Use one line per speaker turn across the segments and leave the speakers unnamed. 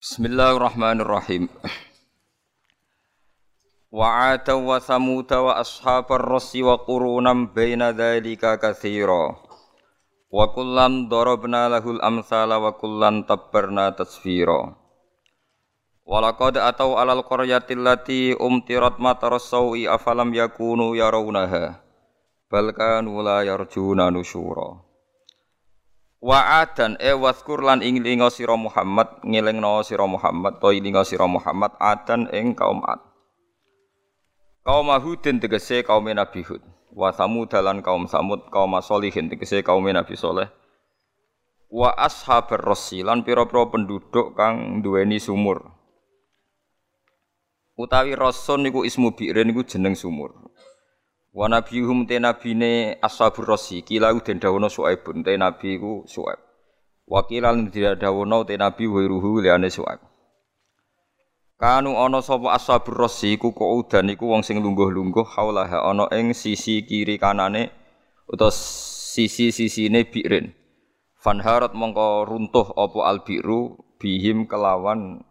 Bismillahirrahmanirrahim. Wa 'ada wa thamud wa ashabar rassi wa qurunam baina dzalika katsira. Wa kullan darabna lahul amsala wa kullan tabbarna tasfira. Walaqad atau alal qaryati allati umtirat mataras sawi afalam yakunu yarawnaha bal kanu la yarjuna nusyura. Wa adan e waskur lan ing linga sira Muhammad ngelingno sira Muhammad to linga sira Muhammad adan ing kaum Ad. Kaum Hudin tegese kaum Nabi Hud. Wa Samud lan kaum Samud kaum Solihin tegese kaum Nabi Soleh. Wa ashabar rassi lan pira-pira penduduk kang duweni sumur. Utawi rasun niku ismu bi'rin niku jeneng sumur. Wa nabiyuhum te nabine ashabur rasi kila den dawono Suaibun te nabi ku Suaib. Wa kila tidak dawono te nabi wiruhu liane Suaib. Kanu ana sapa ashabur rasi ku kaudan iku wong sing lungguh-lungguh haulaha ana ing sisi kiri kanane utawa sisi-sisine bi'rin. Fanharat mongko runtuh apa albiru bihim kelawan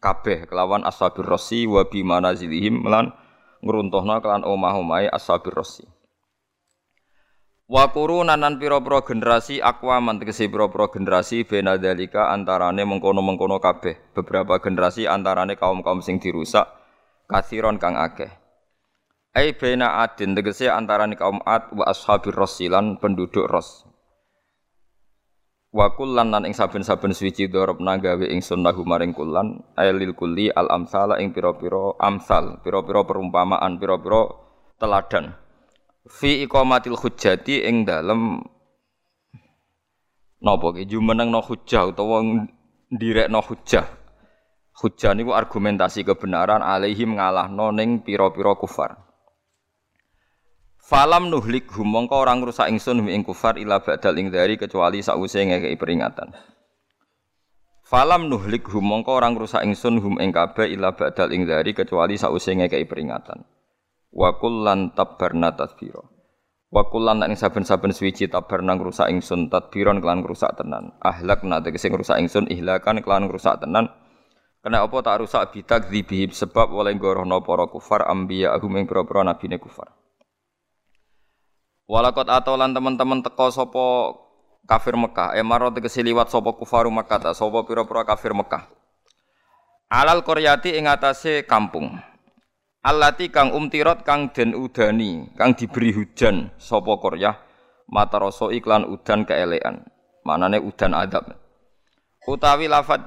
kabeh kelawan ashabir rasi wa bi manazilihim lan ngruntuhna kelan omah-omahe ashabir rasi Wa qurunan nan pira-pira generasi akwaman tegese pira-pira generasi bena dalika antarane mengkono-mengkono kabeh. Beberapa generasi antarane kaum-kaum sing dirusak kathiron kang akeh. Ai bena adin tegese antarane kaum ad wa ashabir rasi lan penduduk ros Wa kullan lan ing saben-saben suci darabna gawe ingsun lahu maring kullan ailil kulli al amsala ing pira-pira amsal, pira-pira perumpamaan, pira-pira teladan. Fi iqamatil hujjati ing dalem napa ki jumeneng no hujjah utawa ndirekno hujjah. Hujjah niku argumentasi kebenaran alaihim ngalahno ning pira-pira kufar. Falam nuhlik hum mongko ora ngrusak ingsun ing kufar ila ba'dal ing dari kecuali sause ngekeki peringatan. Falam nuhlik hum mongko ora ngrusak ingsun hum ing kabeh ila ba'dal ing dari kecuali sause ngekeki peringatan. Wa kullan tabbarna tadbira. Wa kullan ing saben-saben suwiji tabarna ngrusak ingsun tadbiron kelan ngrusak tenan. Ahlak na tegese ngrusak ingsun ihlakan kelan ngrusak tenan. Kena apa tak rusak bitak dzibihim sebab oleh gorohna para kufar ambiya ahum ing pira-pira nabine kufar. Walakot atau lan teman-teman teko sopo kafir Mekah, emaro tegese liwat sopo kufaru Mekah sopo pira-pira kafir Mekah. Alal koryati ing atase kampung. Allati kang umtirot kang den udani, kang diberi hujan sopo koryah mata rasa iklan udan keelean. Manane udan adab. Utawi lafat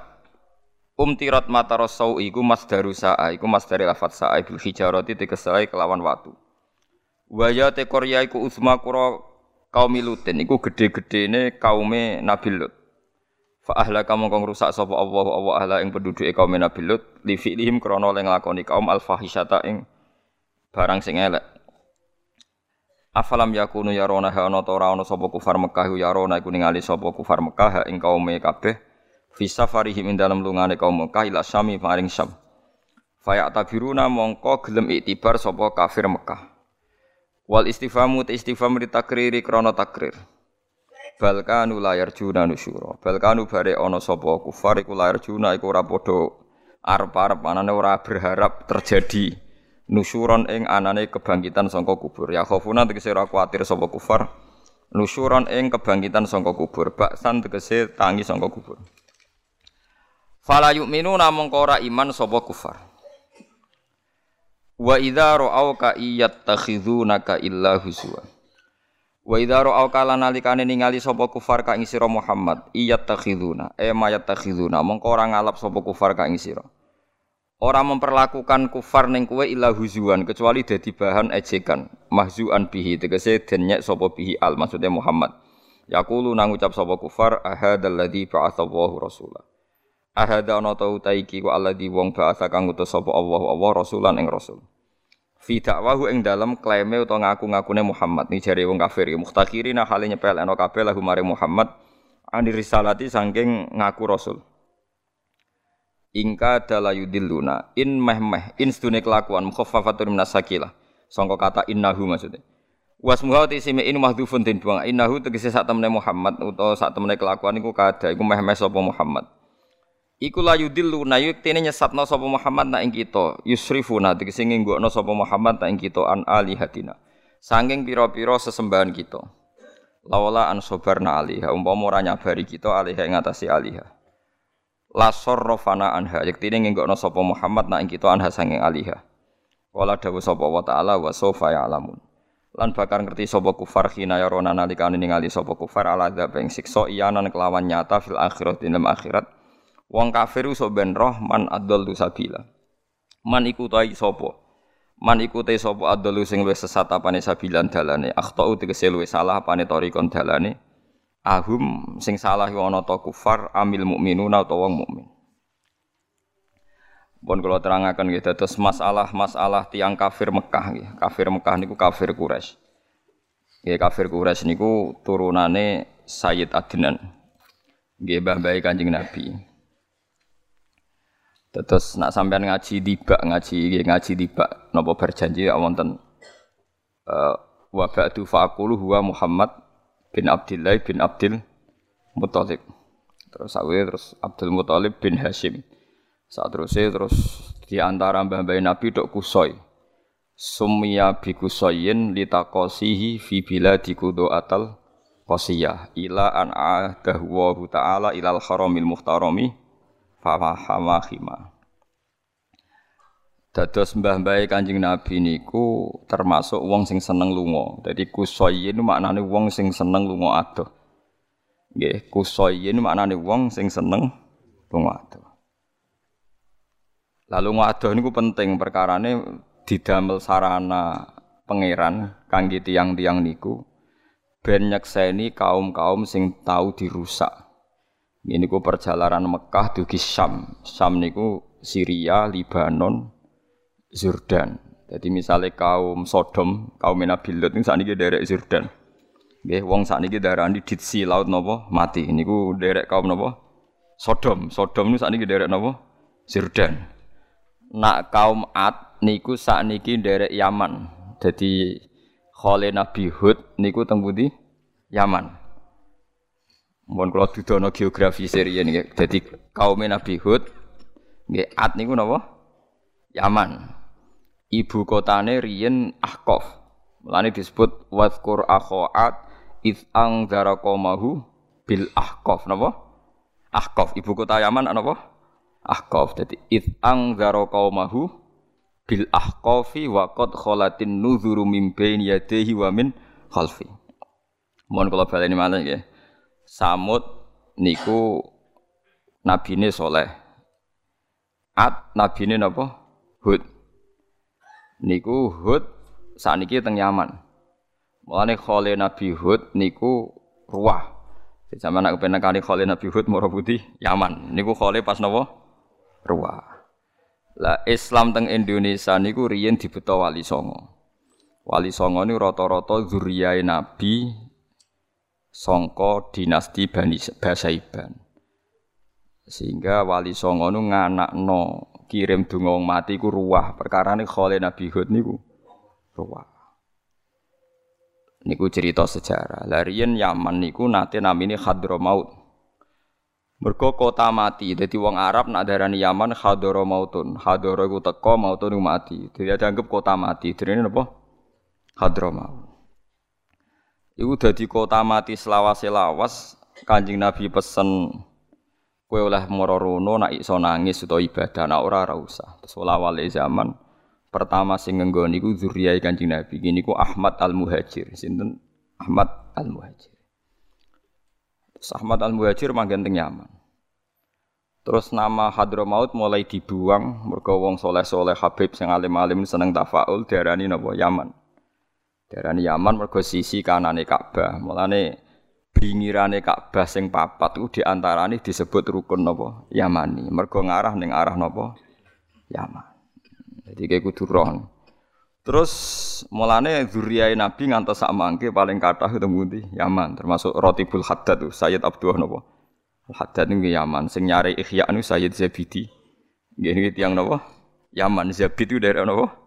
umtirot mata rasa iku masdaru sa'a, iku masdari lafat sa'a bil hijarati tegesai kelawan watu. Waya te Korea iku usma kura kaum Lutin iku gede-gedene kaume Nabi Lut. Fa ahla kamu kang rusak sapa Allah Allah ahla ing penduduk kaum Nabi Lut li fi'lihim krana len nglakoni kaum al fahisyata ing barang sing elek. Afalam yakunu yarona ha ana ta ora ana sapa kufar Mekah yarona iku ningali sapa kufar Mekah ing kaume kabeh fi safarihim ing dalem lungane kaum Mekah ila Syami maring Syam. Faya tabiruna mongko gelem iktibar sapa kafir Mekah. Wal istifamu te istifham di takriri krana takrir. Balkanu layar juna nusyura. Balkanu bare ana sapa kufar iku layar juna iku ora padha arep-arep ora berharap terjadi nusyuron ing anane kebangkitan sangka kubur. Ya khofuna tegese ora kuwatir sapa kufar nusyuron ing kebangkitan sangka kubur. Baksan tegese tangi sangka kubur. Fala yu'minuna mongko ora iman sapa kufar. Wa idza ra'auka iyattakhidunaka illa huzwa. Wa idza ra'auka lan ningali sapa kufar ka ing sira Muhammad iyattakhiduna e mayattakhiduna mongko ora ngalap sapa kufar ka ing sira. Ora memperlakukan kufar ning kowe illa huzuan kecuali dadi bahan ejekan mahzuan bihi tegese den nyek sapa bihi al maksudnya Muhammad. Yaqulu nang ucap sapa kufar ahadzalladzi ba'atsallahu rasulah. Ahada ana ta utaiki ku alladzi wong ba'atsa kang utus sapa Allah Allah rasulan ing rasul. Fi dakwahu ing dalem klaime utawa ngaku-ngakune Muhammad ni jare wong kafir ya mukhtakirina hale nyepel ana kabeh lahu maring Muhammad ani risalati saking ngaku rasul. Ingka dalayudilluna in meh meh in sedune kelakuan mukhaffafatun minasakilah. Sangka kata innahu maksudnya. Wasmuha te isime in mahdhufun den buang innahu tegese sak temene Muhammad utawa sak temene kelakuan iku kada iku meh meh sapa Muhammad. Iku la yudillu na yuktene nyesatna sapa Muhammad nak ing kita, yusrifuna tegese nggokno sapa Muhammad nak ing kita an alihatina. Sangking pira-pira sesembahan kita. Lawala an sabarna aliha umpama ora nyabari kita aliha ing atase aliha. La sarrafana anha yektene nggokno sapa Muhammad nak ing kita anha sanging aliha. Wala dawu sapa wa ta'ala wa sofa ya'lamun. Lan bakar ngerti sapa kufar khina yarona nalikane ningali sapa kufar ala dzab ing siksa iyanan kelawan nyata fil akhirat dalam akhirat Wong kafir iso ben roh man adallu sabila. Man iku tai sapa? Man iku te sapa adallu sing wis sesat apane sabilan dalane. Akhtau tegese luwih salah apane tarikon dalane. Ahum sing salah iku ana ta kufar amil mukminuna utawa wong mukmin. Pun kula terangaken nggih dados masalah-masalah tiang kafir Mekah nggih. Kafir Mekah niku kafir Quraisy. Nggih kafir Quraisy niku turunane Sayyid Adnan. Nggih mbah Kanjeng Nabi. Terus nak sampean ngaji tiba ngaji ngaji tiba napa berjanji ya wonten uh, wa ba'du faqulu huwa Muhammad bin Abdullah bin Abdul Muthalib. Terus sawe terus Abdul Muthalib bin Hashim. Saat terusnya terus di antara mbah-mbah Nabi dok kusoi. Sumya bi kusoyin litakosihi fi biladi atal qasiyah ila an adahu ta'ala ilal haramil muhtarami fafahama khima. Dados mbah-mbah Kanjeng Nabi niku termasuk wong sing seneng lunga. Dadi kusoyin maknane wong sing seneng lunga adoh. Nggih, kusoyin maknane wong sing seneng lunga adoh. Lalu ngadoh niku penting perkarane didamel sarana pangeran kangge tiang-tiang niku ben nyekseni kaum-kaum sing tau dirusak ini ku perjalanan Mekah dugi Syam. Syam niku Syria, Libanon, Jordan. Jadi misalnya kaum Sodom, kaum Nabi Lot ini saat ini derek Jordan. Nggih, wong saat ini darani ditsi laut nopo mati. Ini ku derek kaum nopo Sodom. Sodom saat ini derek nopo Jordan. Nak kaum Ad niku saat ini derek Yaman. Jadi Khole Nabi Hud niku teng Yaman. Mohon kalau dudono geografi serian nggih. Jadi kaum Nabi Hud nggih Ad niku napa? Yaman. Ibu kotane riyen Ahqaf. Mulane disebut wadhkur akhoat id ang qaumahu bil Ahqaf napa? Ahqaf. Ibu kota Yaman napa? Ahqaf. Jadi id ang qaumahu bil ahqafi wa qad khalatin nuzuru min bain yadayhi wa min khalfi. Mohon kula baleni malih nggih. Samud niku nabine soleh. At nabine napa? Hud. Niku Hud sakniki teng Yaman. Mulane khole Nabi Hud niku ruah. Zaman nak kepen kali khole Nabi Hud moro putih Yaman. Niku khole pas napa? Ruah. Lah Islam teng Indonesia niku riyen dibeto wali songo. Wali songo niku rata-rata zuriyah Nabi songko dinasti Bani Basaiban. Sehingga wali songo nu nganakno kirim donga mati ku ruah. Perkarane khole Nabi Hud niku ruah. Niku cerita sejarah. Larian Yaman niku nate namine Hadramaut. Mergo kota mati. Jadi wong Arab nak darani Yaman Hadramautun. Hadra iku teko mautun mati. Jadi dianggap kota mati. Direne napa? Hadramaut. Iku dadi kota mati selawas-selawas Kanjeng Nabi pesen kowe oleh mara rono nak iso nangis utawa ibadah nak ora ora usah. Terus wale zaman pertama sing nggone niku zuriyah Kanjeng Nabi. Gini ku Ahmad Al-Muhajir. Sinten? Ahmad Al-Muhajir. Terus Ahmad Al-Muhajir manggen teng Yaman. Terus nama Hadramaut mulai dibuang mergo wong soleh-soleh Habib sing alim-alim seneng tafaul diarani napa Yaman. Darani Yaman mergo sisi kanane Ka'bah. Mulane bingirane Ka'bah sing papat ku diantarane disebut rukun napa? Yamani. Mergo ngarah ning arah napa? Yaman. Jadi kayak kudu roh. Terus mulane zuriyah Nabi ngantos sak mangke paling kathah ketemu di Yaman, termasuk Rotibul Haddad tuh Sayyid Abdullah napa? Haddad ning Yaman, sing nyari Ihya niku Sayyid Zabidi. Nggih niki tiyang napa? Yaman Zabid itu dari napa?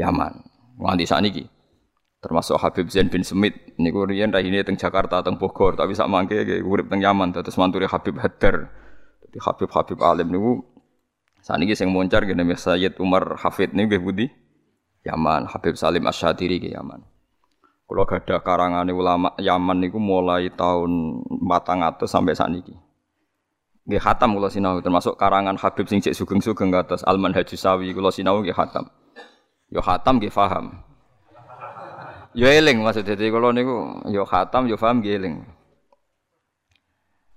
Yaman. Nganti sakniki termasuk Habib Zain bin Semit niku riyen rahine teng Jakarta teng Bogor tapi sak mangke urip teng Yaman terus manturi Habib Haddar Di Habib-habib alim niku saniki sing moncar gene Sayyid Umar Hafid niku nggih budi Yaman, Habib Salim Asyadiri ke Yaman. Gak ada karangan ulama Yaman niku mulai tahun 400 sampai ini. Gak hatam kalau sinau termasuk karangan Habib sing cek sugeng-sugeng atas Alman Haji Sawi kalau sinau gak hatam. Yo hatam gak faham. Yo eling maksudnya jadi kalau niku yo hatam yo.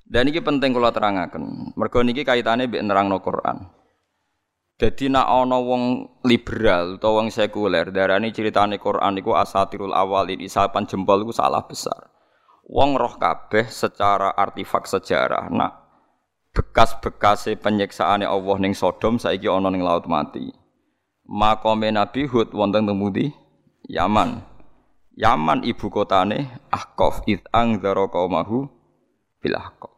Dan ini penting kalau terangkan. Mergo niki kaitannya bi nerangno Quran. Jadi nak ana wong liberal atau wong sekuler darani ceritane Quran iku asatirul awalin isapan jempol iku salah besar. Wong roh kabeh secara artifak sejarah nak bekas-bekase penyiksaane Allah ning Sodom saiki ana ning laut mati. Makome Nabi Hud wonten temudi Yaman. Yaman ibu kotane Ahqaf id angzara qaumahu bil Ahqaf.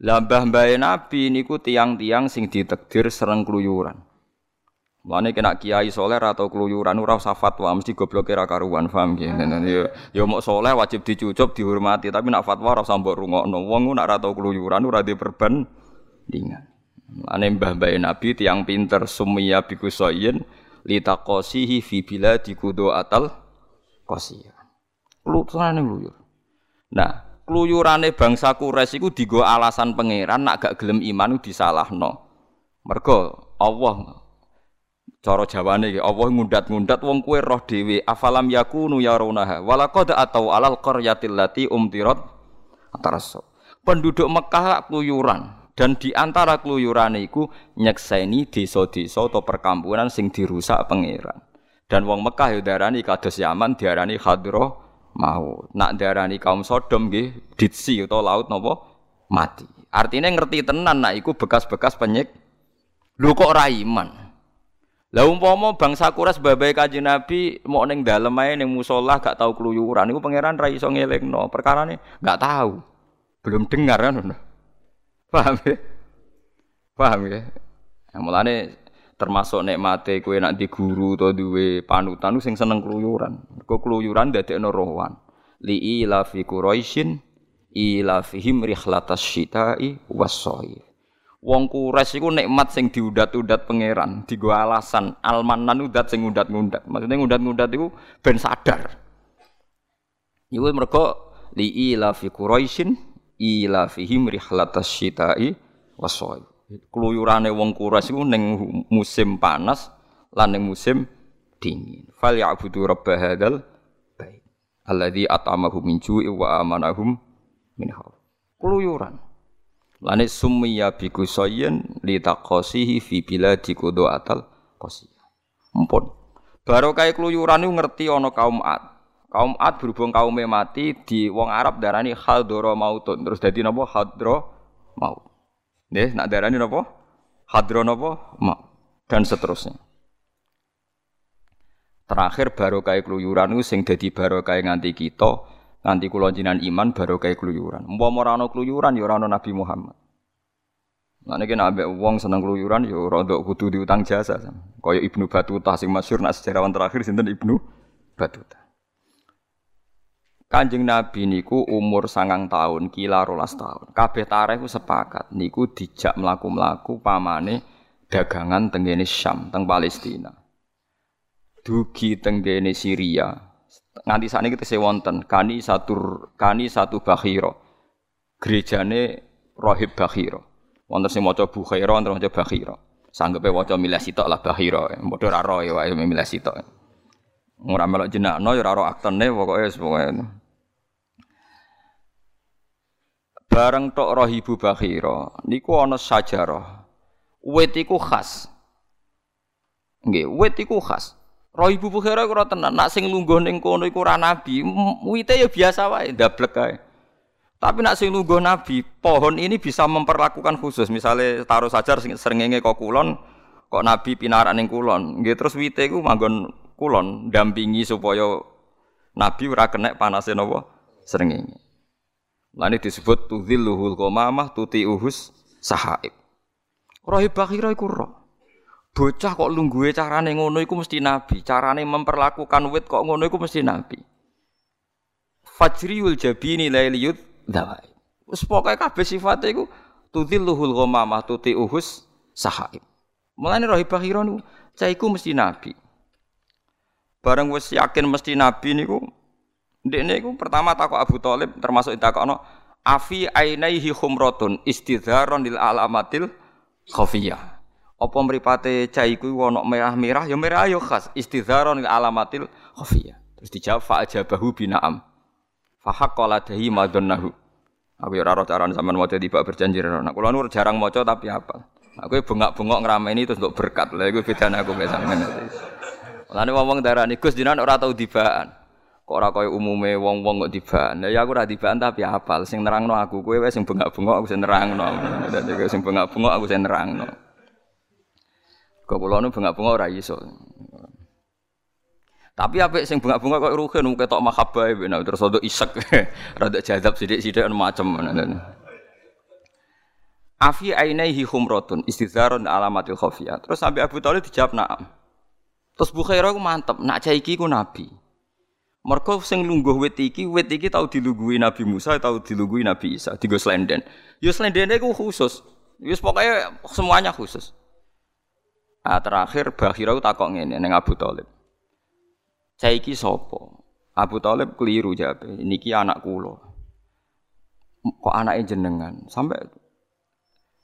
Lah mbah Nabi niku tiang-tiang sing ditakdir sereng kluyuran. Mulane kena kiai soleh atau keluyuran ora usah fatwa mesti goblok ra karuan paham nggih. Yo yo mok soleh wajib dicucup dihormati tapi nak fatwa ora usah mbok rungokno. Wong nak ora tau keluyuran ora di perbandingan. Mulane mbah-mbah Nabi tiang pinter summiya bi kusayin litaqasihi fi biladi kudu atal qasiyah. Keluyurane keluyur. Nah, keluyurane bangsa Quraisy iku digo alasan pangeran nak gak gelem iman disalahno. Mergo Allah Cara Jawane iki Allah ngundat-ngundat wong kue roh dhewe afalam yakunu yarunaha walaqad atau alal qaryatil lati umtirat ataraso. Penduduk Mekah keluyuran dan di antara keluyurane iku nyekseni desa-desa atau perkampungan sing dirusak pangeran. Dan wong Mekah yo darani kados Yaman diarani hadro mau. Nak darani kaum Sodom nggih ditsi atau laut napa mati. Artinya ngerti tenan nak iku bekas-bekas penyik. Lu kok ra iman? Lah umpama bangsa Quraisy babai Kanjeng Nabi mau ning dalem ae ning musala gak tau keluyuran niku pangeran ra iso ngelingno. Perkarane gak tahu. Belum dengar kan. Paham ya? Paham ya? Nah, mulane termasuk nikmate kowe nak di guru atau duwe panutan sing seneng keluyuran. Kok keluyuran dadekno rohwan. Li ila fi Quraisyin ila fihim rihlatas syita'i was Wong kures iku nikmat sing diudat-udat pangeran, digo alasan almanan udat sing ngudat-ngudat. Maksudnya ngudat-ngudat iku ben sadar. Iku mergo li ila fi Quraisyin ila fihim rihlatas syita'i wasoi. Keluyurane wong kures iku ning musim panas lan ning musim dingin. Fal ya'budu rabb hadzal bait. Alladzi at'amahum min ju'i wa amanahum min khauf. Keluyuran. Lane summiya bi kusayyin li taqasihi fi biladi kudu atal. Mumpun. Barokah keluyuran niku ngerti ana kaum Ad. Kaum Ad berhubung kaume mati di wong Arab darani hadra mautun. Terus dadi napa hadra maut. Nggih, nak darani napa? Hadra napa? Maut. Dan seterusnya. Terakhir barokah keluyuran niku sing dadi barokah nganti kita Nanti kula jinan iman baru kayak keluyuran. Umpama ora ana keluyuran ya ora Nabi Muhammad. Nah niki nek ambek wong seneng keluyuran ya rada kudu diutang jasa. Kaya Ibnu Batuta sing masyhur nak sejarawan terakhir sinten Ibnu Batuta. Kanjeng Nabi niku umur sangang tahun, kila rolas tahun. Kabeh tareh sepakat niku dijak mlaku-mlaku pamane dagangan tenggene Syam, teng Palestina. Dugi tenggene Syria, nganti saat ini kita wonten kani satu kani satu bakhiro gerejane rohib bakhiro wonten sing maca bukhairo wonten maca bakhiro sanggepe waca milih sitok lah bakhiro padha ora ro ya wae milih sitok. Ora melok jenakno ya ora ro aktene pokoke pokoke bareng tok rohibu bakhiro niku ana sajarah wit iku khas nggih wit iku khas Roh Ibu Bukhara ora tenan, nak sing lungguh ning kono iku ora nabi, wite ya biasa wae, ndablek kae. Tapi nak sing lungguh nabi, pohon ini bisa memperlakukan khusus. Misalnya taruh sajar serengenge kok kulon, kok nabi pinarak ning kulon. Nggih terus wite iku manggon kulon dampingi supaya nabi ora kena panase napa srengenge. Lani disebut tudzilluhul qamamah tuti uhus sahaib. Roh bakhira iku roh. Bocah kok lungguhe carane ngono iku mesti nabi. Carane memperlakukan wit kok ngono iku mesti nabi. Fajriul jabini lailiyut dawai. Wis pokoke kabeh sifate iku tudhilluhul ghamamah uhus sahaib. Mulane Rahibah Hira niku caiku mesti nabi. Bareng wis yakin mesti nabi niku ndekne iku pertama takok Abu Thalib termasuk ditakokno afi ainaihi khumratun istidharon lil alamatil khafiyah. Apa mripate caiku ana merah-merah ya merah ya khas istidharon lil alamatil khafiyah. Terus dijawab fa ajabahu bina'am. Fa haqqala dahi madunnahu. Aku ya ora carane sampean maca tiba berjanji ora. Nah, kula nu jarang maca tapi apa? Aku bengak-bengok ngrameni terus untuk berkat. Lah iku bedane aku mek sampean. Mulane wong-wong darani Gus jenengan ora tau dibaan. Kok ora koyo umume wong-wong kok dibaan. Lah ya aku ora dibaan tapi hafal. Sing nerangno aku kowe wis sing bengak-bengok aku sing nerangno. Dadi sing bengak-bengok aku sing nerangno. Kok kula nu bengak-bengok ora iso. Tapi apa sing bunga-bunga kok rugen ketok mahabbah nah terus rada isek. rada jadab sithik-sithik macam Afi ainaihi khumratun istidharun alamatil khafiyah. Terus sampai Abu Thalib dijawab na'am. Terus Bukhairah ku mantep, nak cah iki ku nabi. Mergo sing lungguh wit iki, wit iki tau dilungguhi Nabi Musa, tau dilungguhi Nabi Isa, digo slenden. Yo slendene ku khusus. Wis pokoknya semuanya khusus. Nah, terakhir Bakhirah takok ngene ning Abu Thalib. Saiki sapa? Abu Thalib keliru jawab. Niki anak kula. Kok anake jenengan? Sampai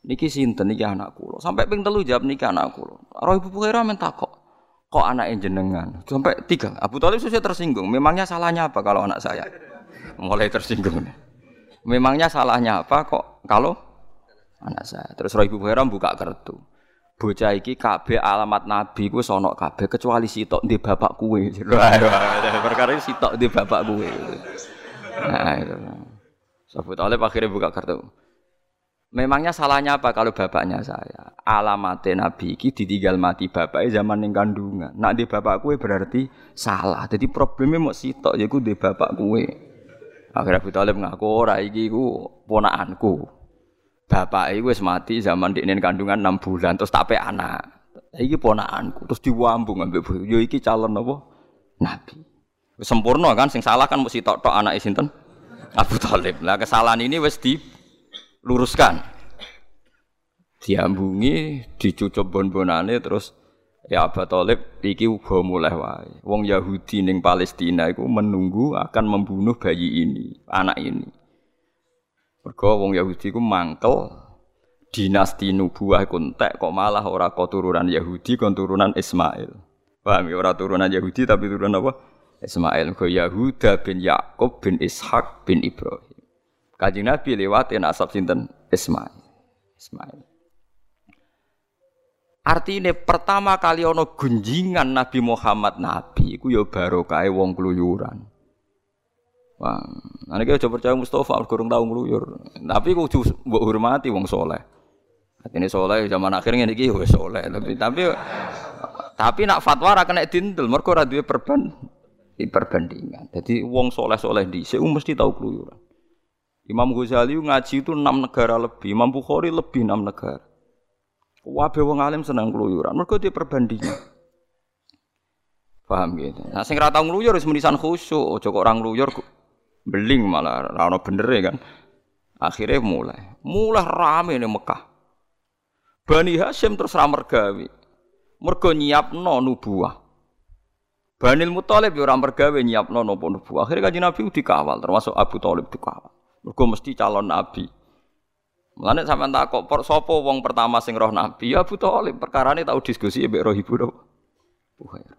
niki sinten niki anak kula. Sampai ping telu jawab niki anak kula. Roh Ibu Bukhari men takok. Kok anake jenengan? Sampai tiga. Abu Thalib susah tersinggung. Memangnya salahnya apa kalau anak saya? Mulai tersinggung. Memangnya salahnya apa kok kalau anak saya? Terus Roh Ibu buka kartu bocah iki kabeh alamat nabi ku sono kabeh kecuali sitok di bapak kue. Perkara sitok di bapak kue. Nah itu. Sebut oleh akhirnya buka kartu. Memangnya salahnya apa kalau bapaknya saya? Alamatnya Nabi iki ditinggal mati bapaknya zaman yang kandungan. Nak di bapak kue berarti salah. Jadi problemnya mau sitok ya di bapak kue. Akhirnya Abu Talib ngaku ora iki ku ponakanku bapak iku wis mati zaman dekne kandungan 6 bulan terus tape anak. Iki ponakanku terus diwambung ambek bojo. Yo iki calon apa? Nabi. Sempurna kan sing salah kan mesti tok-tok anake sinten? Abu Thalib. Lah kesalahan ini wis diluruskan. Diambungi, dicucup bon-bonane terus ya Abu Thalib iki uga mulai wae. Wong Yahudi ning Palestina iku menunggu akan membunuh bayi ini, anak ini. Mergo wong Yahudi ku mangkel dinasti nubuah kuntek kok malah ora kok turunan Yahudi kon turunan Ismail. Paham ya ora turunan Yahudi tapi turunan apa? Ismail. Mergo Yahuda bin Yakub bin Ishak bin Ibrahim. Kanjeng Nabi lewatin asap sinten? Ismail. Ismail. Artinya pertama kali ono gunjingan Nabi Muhammad Nabi iku ya barokah wong keluyuran. Wah, ane kita coba percaya Mustafa, kurang tahu ngeluyur. Tapi kudu mbok hormati wong soleh. Ini soleh zaman akhirnya ini wis soleh. Tapi tapi tapi nak fatwa ra kena dintel, mergo ora perban perbandingan. Jadi wong soleh-soleh di dhisik mesti tahu keluyuran. Imam Ghazali ngaji itu enam negara lebih, Imam Bukhari lebih enam negara. Wabe wong alim senang keluyuran, mergo dia perbandingan. Paham gitu. Nah sing ra tau ngluyur wis menisan khusyuk, aja kok orang ngluyur beling malah rano bener ya kan. Akhirnya mulai, mulai rame nih Mekah. Bani Hashim terus ramar gawe. Mergo nyiapno nubuah. Banil Muthalib yo ora mergawe nyiapno napa nubuah. Akhirnya kanjeng Nabi dikawal termasuk Abu Thalib dikawal. Mergo mesti calon nabi. Mulane sampean takok por sapa wong pertama sing roh nabi? Ya Abu Thalib. Perkarane tau diskusi mbek roh ibu Buhair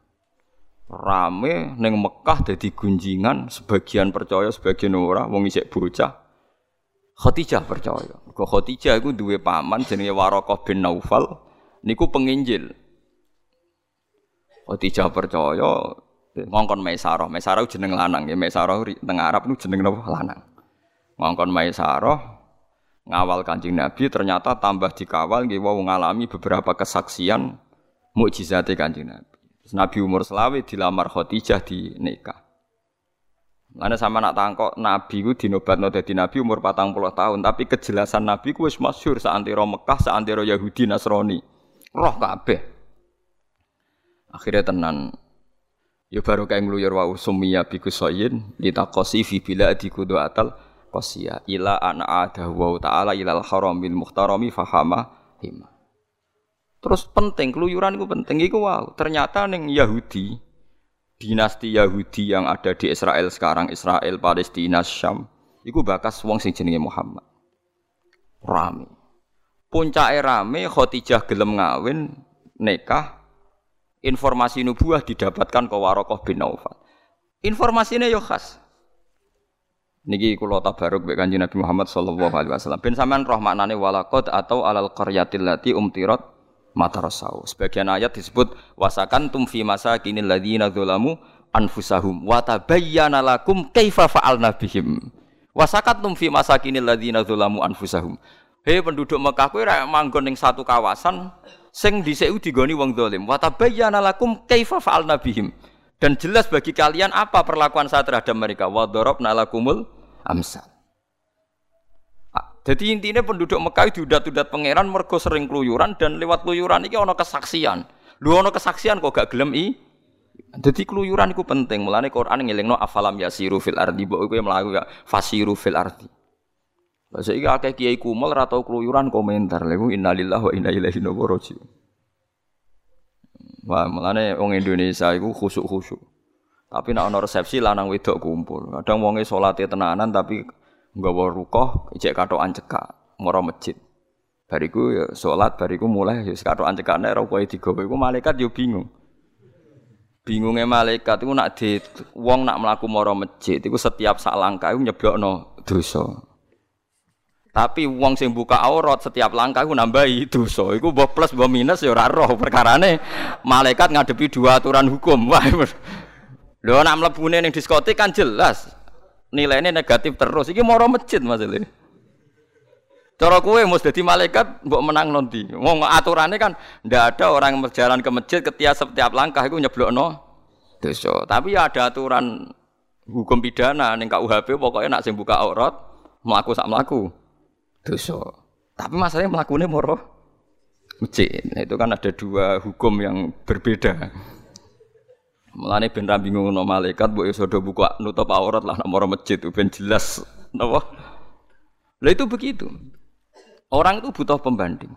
rame neng Mekah dadi gunjingan sebagian percaya sebagian ora wong isik bocah. Khadijah percaya. Kok Khadijah iku duwe paman jenenge Warokoh bin Naufal niku penginjil. Khadijah percaya ngongkon Maisarah. Maisarah jeneng lanang ya. Maisarah teng Arab niku jeneng napa lanang ngongkon Maisarah ngawal Kanjeng Nabi ternyata tambah dikawal nggih wong ngalami beberapa kesaksian mukjizate Kanjeng Nabi Nabi umur selawe dilamar Khadijah di nikah. Mana sama nak tangkok Nabi ku dinobatno dadi Nabi umur patang puluh tahun, tapi kejelasan Nabi ku wis masyhur saantero Mekah, saantero Yahudi Nasrani. Roh kabeh. Akhirnya tenan Ya baru kayak ngluyur wa usumiyya bi kusayin litakosi fi bila atal qasiya ila an ada wa ta'ala ilal haramil muhtarami fahama hima. Terus penting keluyuran itu penting iku wow. Ternyata ning Yahudi dinasti Yahudi yang ada di Israel sekarang, Israel, Palestina, Syam, iku bakas wong sing jenenge Muhammad. Rame. Puncake rame Khadijah gelem ngawin nikah informasi nubuah didapatkan ke Warokoh bin Naufal. Informasinya yo khas. Niki kula tabaruk mbek Kanjeng Nabi Muhammad sallallahu alaihi wasallam. Ben sampean roh maknane walaqad atau alal qaryatil lati umtirat matarasau. Sebagian ayat disebut wasakan tum fi masakinil ladzina dzalamu anfusahum wa tabayyana lakum kaifa fa'alna bihim. Wasakan tum fi masakinil ladzina dzalamu anfusahum. Hei penduduk Mekah kowe ra manggon ning satu kawasan sing dhisik digoni wong zalim. Wa tabayyana lakum kaifa fa'alna bihim. Dan jelas bagi kalian apa perlakuan saya terhadap mereka. Wa darabna lakumul amsal. Jadi intinya penduduk Mekah diudat-udat pangeran mergo sering keluyuran dan lewat keluyuran ini ono kesaksian. Lu ono kesaksian kok gak gelem i. Jadi keluyuran itu penting. Mulane Quran ngelingno afalam yasiru fil ardi mbok kowe mlaku ya fasiru fil ardi. Bahasa iki akeh kiai kumel ra tau keluyuran komentar. Lha innalillahi wa inna ilaihi raji'un. Wah, mulane wong Indonesia iku khusuk-khusuk. Tapi nek ana resepsi lanang wedok kumpul. Kadang wonge salate tenanan tapi nggawa rukoh ijek katokan cekak mara masjid. Bariku ya salat, bariku mulai ya katokan cekak nek rukohe digawe iku malaikat yo bingung. Bingungnya malaikat itu nak di wong nak melaku moro masjid itu setiap sak langkah itu nyebokno dosa. Tapi wong sing buka aurat setiap langkah itu nambahi dosa. Iku mbok plus mbok minus ya ora roh perkarane malaikat ngadepi dua aturan hukum. Wah. Lho nak mlebune ning diskotik kan jelas nilainya negatif terus. Iki moro masjid masalah. Cara kowe mus dadi malaikat mbok menang nanti. Wong aturannya kan ndak ada orang berjalan ke masjid ketika setiap langkah itu nyeblokno dosa. Tapi ya ada aturan hukum pidana ning KUHP pokoknya nak sing buka aurat mlaku sak mlaku dosa. Tapi masalahnya melakukannya moro masjid. Nah, itu kan ada dua hukum yang berbeda. Mulane ben ra bingung no malaikat mbok iso do buka nutup aurat lah nomor masjid ben jelas napa. Lah itu begitu. Orang itu butuh pembanding.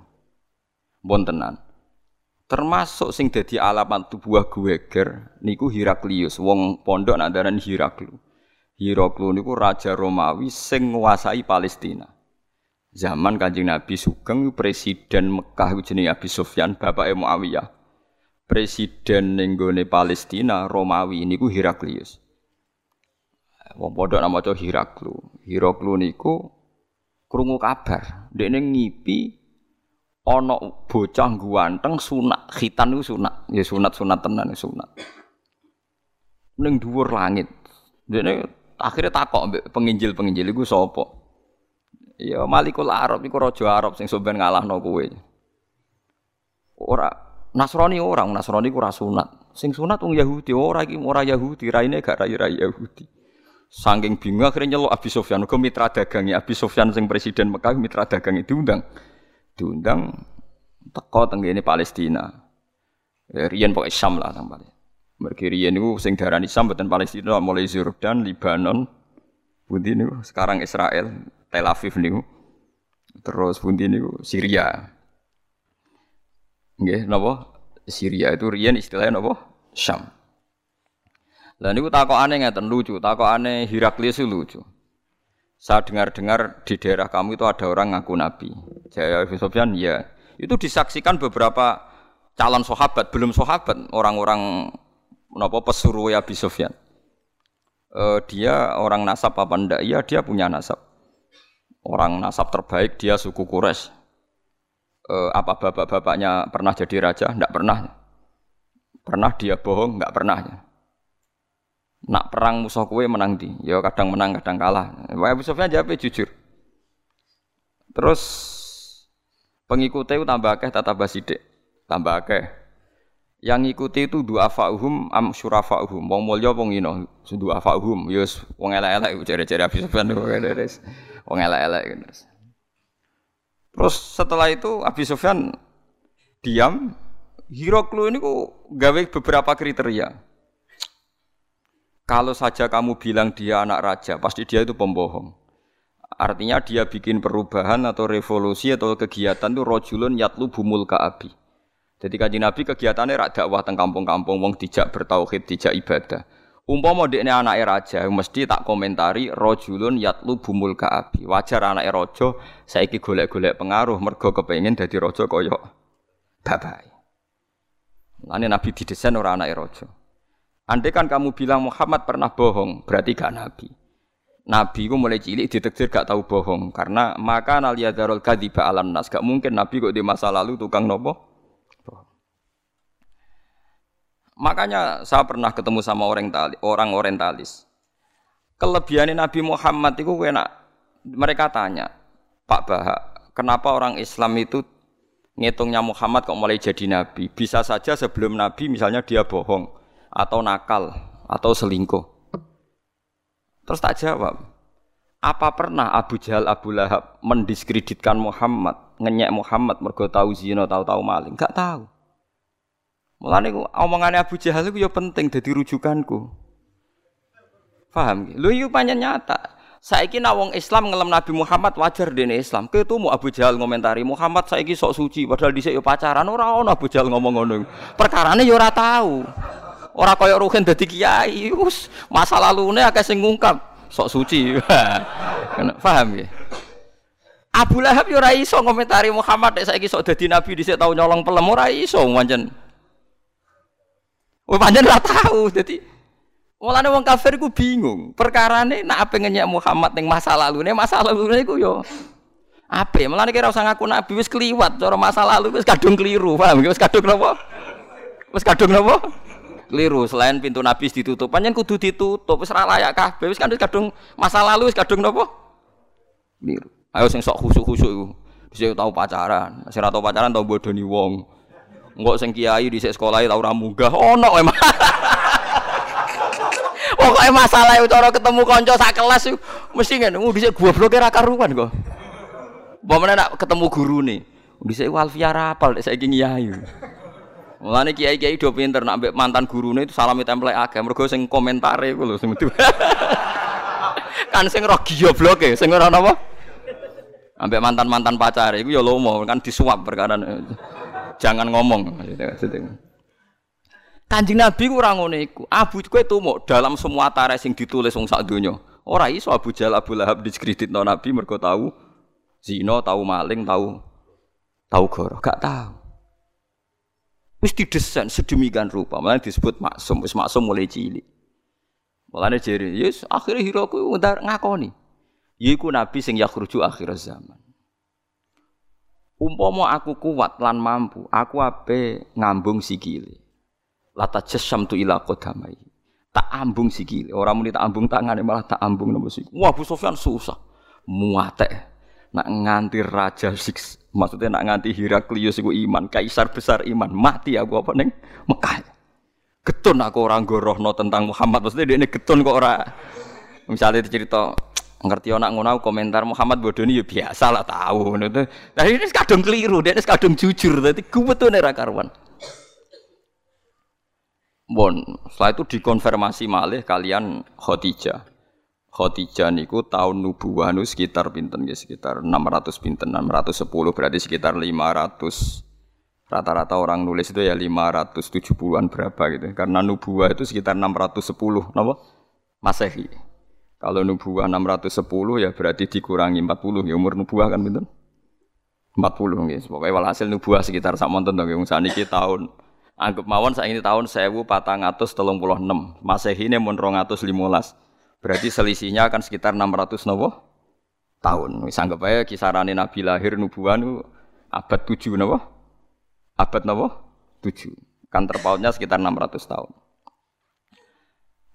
Bon tenan. Termasuk sing dadi alamat tubuh Gueger niku Heraklius, wong pondok nak daran Heraklu. Heraklu niku raja Romawi sing nguasai Palestina. Zaman Kanjeng Nabi Sugeng presiden Mekah jenenge Abi Sufyan, bapake Muawiyah presiden ning Palestina Romawi niku Heraklius. Wong padha nama maca Heraklu. Heraklu niku krungu kabar, dekne ngipi ana bocah guanteng sunat, khitan niku sunat. Ya sunat-sunat tenan sunat. Ning dhuwur langit. Dekne akhirnya takok mbek penginjil-penginjil iku sapa? Ya Malikul Arab iku raja Arab sing sampean ngalahno kowe. Ora Nasrani orang, Nasrani ku sunat. Sing sunat wong Yahudi ora iki ora Yahudi, raine gak rai rai Yahudi. Saking bingung akhirnya nyeluk Abi Sofyan, ke mitra dagangnya Abi Sofyan sing presiden Mekah mitra dagang itu diundang. Diundang teko tenggene Palestina. Ya, riyen pokoke Syam lah tang Palestina. Mergi riyen niku sing darani Syam mboten Palestina mulai Jordan, Libanon, pundi niku sekarang Israel, Tel Aviv niku. Terus pundi niku Syria. Nggih, napa? Syria itu riyen istilahnya napa? Syam. Lah niku takokane ngeten lucu, takokane Heraklius lucu. Saya dengar-dengar di daerah kamu itu ada orang ngaku nabi. Jaya Sofyan, ya. Itu disaksikan beberapa calon sahabat, belum sahabat, orang-orang napa pesuruh ya Abi Sofyan. Uh, dia orang nasab apa ndak? Iya, dia punya nasab. Orang nasab terbaik dia suku Quraisy eh, apa bapak-bapaknya pernah jadi raja? Tidak pernah. Pernah dia bohong? Tidak pernah. Nak perang musuh kue menang di, ya kadang menang kadang kalah. Abu Sufyan jawab jujur. Terus pengikutnya itu tambah akeh tata basidik, tambah akeh. Yang ngikuti itu dua fa'uhum am syurafa'uhum. Wong mulya wong ino, dua fa'uhum. Yus wong elek-elek cari-cari Abu Sufyan wong elek-elek. Setelah itu Abi Sufyan diam. Hiroklu ini kok gawe beberapa kriteria. Kalau saja kamu bilang dia anak raja, pasti dia itu pembohong. Artinya dia bikin perubahan atau revolusi atau kegiatan itu rojulun yatlu bumul kaabi. Jadi kaji Nabi kegiatannya rak dakwah teng kampung-kampung wong dijak bertauhid, dijak ibadah. Umpama dekne anake raja mesti tak komentari rojulun yatlu bumul kaabi. Wajar anake raja saiki golek-golek pengaruh mergo kepengin dadi raja kaya babai. Lane Nabi didesain ora anake raja. Andai kan kamu bilang Muhammad pernah bohong, berarti gak Nabi. Nabi ku mulai cilik ditektir gak tahu bohong karena maka naliyadarul kadiba alam nas gak mungkin Nabi kok di masa lalu tukang nopo Makanya saya pernah ketemu sama orang tali, orang orientalis. Kelebihan Nabi Muhammad itu enak. Mereka tanya, Pak Bahak, kenapa orang Islam itu ngitungnya Muhammad kok mulai jadi nabi? Bisa saja sebelum nabi misalnya dia bohong atau nakal atau selingkuh. Terus tak jawab. Apa pernah Abu Jahal Abu Lahab mendiskreditkan Muhammad, ngenyek Muhammad mergo tahu zina, tahu-tahu maling? Enggak tahu. Mulane omongane Abu Jahal itu ya penting dadi rujukanku. Paham? Lho iki pancen nyata. Saiki nak wong Islam ngelem Nabi Muhammad wajar dene Islam. Ketemu Abu Jahal ngomentari Muhammad saiki sok suci padahal dhisik yo pacaran ora ono Abu Jahal ngomong ngono. Perkarane yo ora tahu. Ora kaya Ruhin dadi kiai. Wis masa lalune akeh sing ngungkap sok suci. Paham ya? Abu Lahab yo ora iso ngomentari Muhammad nek saiki sok dadi nabi dhisik tau nyolong pelem ora iso pancen. Wah panjang ora tahu. Jadi mulane wong kafir ku bingung. Perkarane nak apa ngenyek Muhammad ning masa lalu nih masa lalu nih ku yo apa? Mulane kira usah ngaku nabi wis kliwat. Cara masa lalu wis kadung keliru. Paham? Wis kadung napa? Wis kadung napa? Keliru. Selain pintu nabi ditutup, panjang kudu ditutup. Wis ora layak kabeh. Wis kan kadung masa lalu wis kadung napa? Keliru. Ayo sing sok khusuk-khusuk iku. Bisa tahu pacaran. Sing ora tau pacaran tau bodoni wong. Enggak sing kiai di sekolah tau ora munggah. Ono emang. Pokoknya masalah itu cara ketemu konco sak kelas itu mesti ngene, oh dhisik goblok ra karuan kok. Pamane nak ketemu guru nih. Dhisik Alfia rapal nek saiki kiai. Mulane kiai-kiai do pinter nak ambek mantan gurune itu salami template akeh mergo sing komentare iku lho sing kan sing roh gobloke sing ora napa? Ambek mantan-mantan pacar iku ya lomo kan disuap perkara jangan ngomong. Kanjeng Nabi kurang ngono iku. Abu kowe tumuk dalam semua tare sing ditulis wong sak donya. Ora iso Abu Jahal Abu Lahab diskreditno Nabi mergo tahu zina, tahu maling, tahu tahu goro, gak tahu. Wis didesain sedemikian rupa, malah disebut maksum, wis maksum mulai cilik. Mulane jere, yes akhirnya hero ku ngakoni. Yiku nabi sing yakhruju akhir zaman. Umpama aku kuat lan mampu, aku ape ngambung sikile. Lata jasam tu ila qadamai. Tak ambung sikile, orang muni tak ambung tangane malah tak ambung nopo sik. Wah, Bu Sofyan susah. Muate. Nak nganti raja six, maksudnya nak nganti Heraklius iku iman, kaisar besar iman, mati aku apa neng Mekah. Getun aku orang gorohno tentang Muhammad, maksudnya dia ini getun kok ora. Misalnya cerita ngerti anak ngono komentar Muhammad Bodoni ya biasa lah tahu ngono. Nah ini kadung keliru, dia ini kadung jujur, dadi tuh ora karuan. Bon, setelah itu dikonfirmasi malih kalian Khadijah. Khadijah niku tahun nubuwah nu sekitar pinten ya sekitar 600 pinten 610 berarti sekitar 500 rata-rata orang nulis itu ya 570-an berapa gitu karena nubuwah itu sekitar 610 napa Masehi. Kalau nubuah 610 ya berarti dikurangi 40 ya umur nubuah kan betul? 40 nggih. Pokoke walhasil nubuah sekitar sak monten to nggih saniki tahun anggap mawon saiki tahun 1436. Masehi ne mun 215. Berarti selisihnya akan sekitar 600 nopo tahun. Wis anggap ae kisarane Nabi lahir nubuah nu abad 7 nopo? Abad nopo? 7. Kan terpautnya sekitar 600 tahun.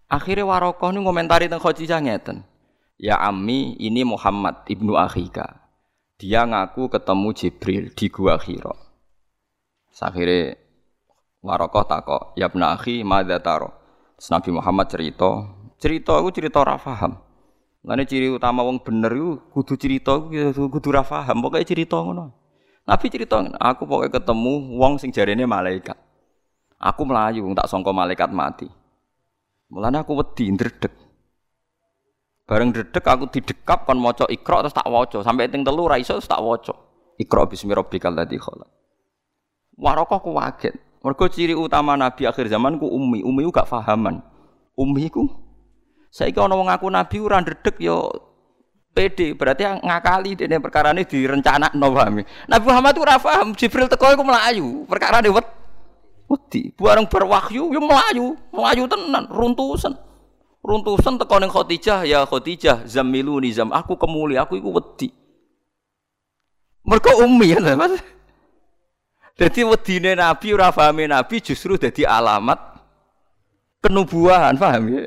Akhirnya Warokoh ini komentari tentang Khadijah ngeten. Ya Ami, ini Muhammad ibnu Akhika. Dia ngaku ketemu Jibril di Gua Hira. Akhirnya Warokoh takok, ya ibnu Akhi, madha taro. Nabi Muhammad cerita, cerita aku cerita rafaham. Lainnya ciri utama wong bener itu kudu cerita kudu rafaham. Pokoknya cerita ngono. Nabi cerita, aku pokoknya ketemu wong sing jarene malaikat. Aku melayu, tak songko malaikat mati. Mulane aku wedi ndredeg. Bareng dedek aku didekap kon maca Iqra terus tak waca sampai ting telu ra iso tak waca. Iqra bismi rabbikal ladzi khalaq. Warokoh ku waget. Mergo ciri utama nabi akhir zaman ku ummi. Ummi ku gak fahaman. Ummi ku saiki ana wong ngaku nabi ora ndredeg yo pede berarti ngakali dene perkara ini direncanakno paham. Nabi Muhammad ora paham Jibril teko iku. Perkara ne wedi. Bareng berwahyu yo melayu, melayu tenan, runtusan runtusan teko ning Khadijah ya Khadijah zamiluni zam aku kemuli aku iku wedi. Mergo ummi ya Mas. Jadi wedine Nabi ora pahame Nabi justru dadi alamat kenubuahan paham ya?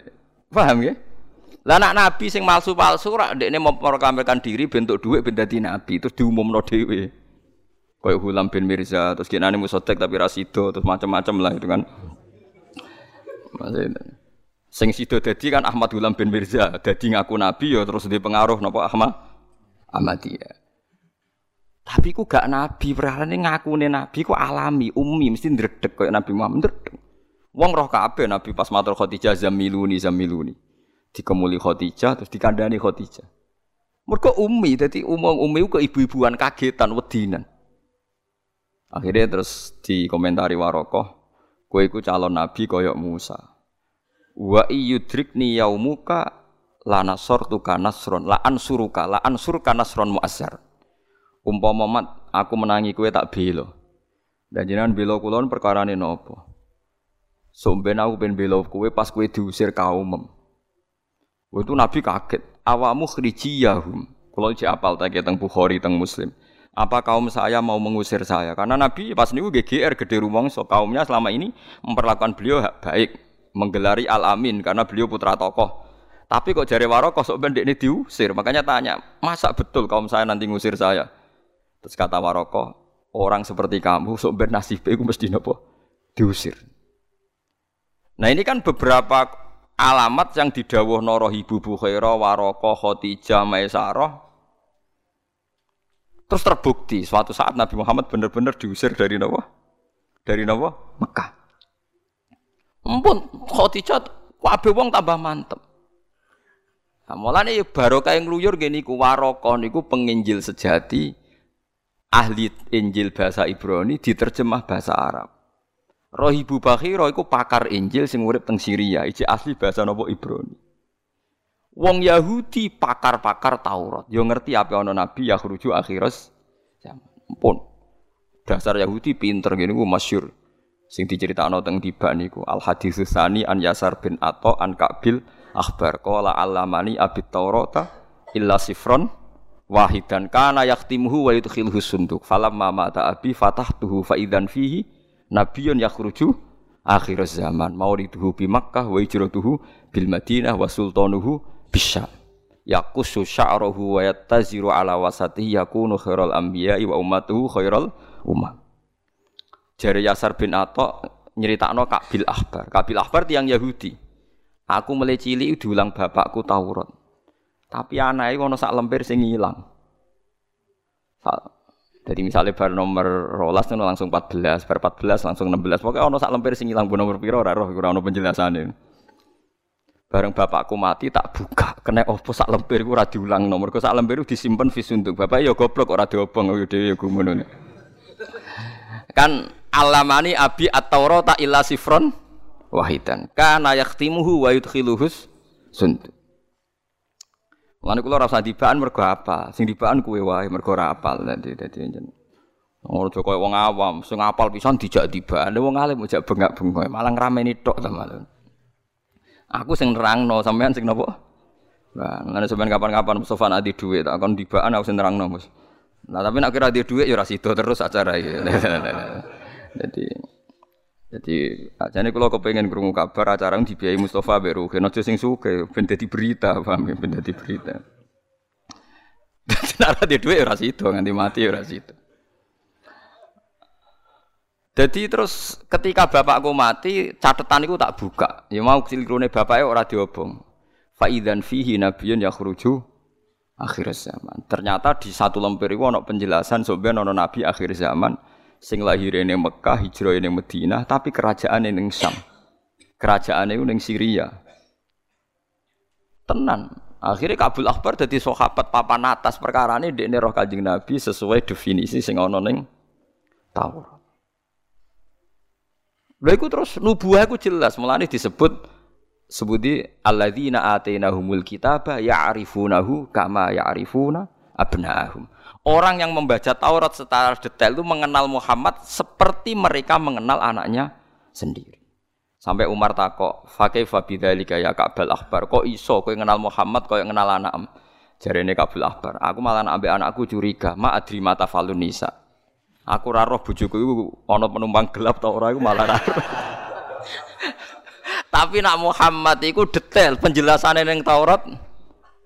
Paham ya? Lah anak Nabi sing palsu-palsu ora ndekne memproklamirkan diri bentuk dhuwit ben dadi nabi terus diumumno dhewe kayak Hulam bin Mirza terus kinane musotek tapi rasido terus macam-macam lah itu kan Maksudnya. Sing sido dadi kan Ahmad Gulam bin Mirza, dadi ngaku nabi ya terus di pengaruh napa Ahmad Ahmadiyah. Tapi ku gak nabi, perkarane ngakune nabi ku alami, ummi, mesti ndredeg koyo Nabi Muhammad ndredeg. Wong roh kabeh nabi pas matur Khadijah zamiluni zamiluni. Dikemuli Khadijah terus dikandani Khadijah. Mergo ummi, dadi umum ummi ku ibu-ibuan kagetan wedinan. Akhirnya terus dikomentari Warokoh, kowe iku calon nabi koyok Musa. Wa iyudrikni yaumuka la nasortuka nasron la ansuruka la ansurka nasron muazzar. Umpama mat aku menangi kowe tak bela. Dan jenengan bela kula perkarane napa? Sok ben aku ben bela kowe pas kowe diusir kaum itu nabi kaget. Awamu khrijiyahum. Iki apal tak teng Bukhari teng Muslim apa kaum saya mau mengusir saya karena nabi pas niku GGR gede rumangsa kaumnya selama ini memperlakukan beliau baik menggelari Al-Amin karena beliau putra tokoh. Tapi kok jari Warokoh sok bendek ini diusir. Makanya tanya, masa betul kaum saya nanti ngusir saya? Terus kata Warokoh, orang seperti kamu sok ben nasib itu mesti nopo diusir. Nah ini kan beberapa alamat yang didawuh Noro Ibu Bukhairah, Warokoh, Khotijah, Maisarah. Terus terbukti suatu saat Nabi Muhammad benar-benar diusir dari nopo? Dari nopo? Mekah. Ampun, Khadijah kabeh wong tambah mantep. Nah, mulane ya barokah ngluyur ngene iku waraka niku penginjil sejati ahli Injil bahasa Ibrani diterjemah bahasa Arab. Rohibu Bakhira iku pakar Injil sing urip teng Syria, iki asli bahasa napa Ibrani. Wong Yahudi pakar-pakar Taurat, yo ngerti apa ana nabi yakhruju akhiras zaman. Ampun. Dasar Yahudi pinter ngene ku masyhur. Sing diceritakno teng tiba niku al hadis sani an Yasar bin Atha an Kabil akhbar. Qala alamani abit taurata illa sifron wahidan kana yaktimuhu wa yudkhilhu sunduk. Falamma mata abi fatahtuhu fa idzan fihi nabiyyun yakhruju akhir zaman. Mauliduhu bi Makkah wa hijratuhu bil Madinah wa sultanuhu bisyam yaqusu sya'ruhu wa yattaziru ala wasatihi yakunu khairal anbiya'i wa ummatuhu khairal ummah Jari Yasar bin Atok nyeritakno Kabil Akbar. Kabil Akbar tiang Yahudi. Aku mulai cilik diulang bapakku Taurat. Tapi anaknya ono sak lemper sing ilang. Jadi misalnya bar nomor rolas itu langsung 14, bar 14 langsung 16. Pokoknya ono sak lemper sing ilang bu nomor piro ora roh ora ono penjelasane. Bareng bapakku mati tak buka, kena opo sak lemper iku ora diulang nomor. Sak lemper disimpen visunduk. Bapak ya goblok ora diobong yo dhewe ya gumono. Kan alamani abi at-taurata illa sifron wahidan kana yaktimuhu wa yudkhiluhus sundu Mulane kula ora usah dibaan mergo apa? Sing dibaan kuwe wae mergo ora apal dadi dadi njen. Ngono koyo wong awam, sing apal pisan dijak dibaan, wong alim ojak bengak-bengok, malah ngrameni tok ta malah. Aku sing nerangno, sampean sing napa? Nah, ngene sampean kapan-kapan Mustofa adi dhuwit, tak kon dibaan aku sing Mas. Nah, tapi nek kira di dhuwit ya ora sida terus acara iki. Jadi jadi ajane kula kepengin krungu kabar acara dibiayai Mustafa Beru, kena aja sing suke ben dadi berita, paham ya, ben dadi berita. Nara di dhuwit ora sido nganti mati ora sido. Jadi terus ketika bapakku mati, catatan itu tak buka. Ya mau cilirune bapaknya ora diobong. Faidan fihi nabiyun yakhruju akhir zaman. Ternyata di satu lemper itu penjelasan sebenarnya ada nabi akhir zaman sing lahir ning Mekah, hijrah ning Madinah, tapi kerajaan ning Syam. Kerajaan itu ning Syria. Tenan. Akhirnya Kabul Akbar jadi sahabat papan atas perkara ini di roh kanjeng Nabi sesuai definisi sing ana ning Taurat. Lha iku terus nubuah iku jelas, mulane disebut sebuti alladzina atainahumul kitaba ya'rifunahu kama ya'rifuna abna'ahum. Orang yang membaca Taurat secara detail itu mengenal Muhammad seperti mereka mengenal anaknya sendiri. Sampai Umar takok, "Fakih fabidzalika ya Ka'bal Akbar, kok iso kowe kenal Muhammad kok kenal anak Jarene Kabul Akbar, aku malah ambek anakku curiga, ma adri mata falun nisa. Aku ora roh bojoku iku ana penumpang gelap ta ora iku malah ora. Tapi nak Muhammad iku detail penjelasannya ning Taurat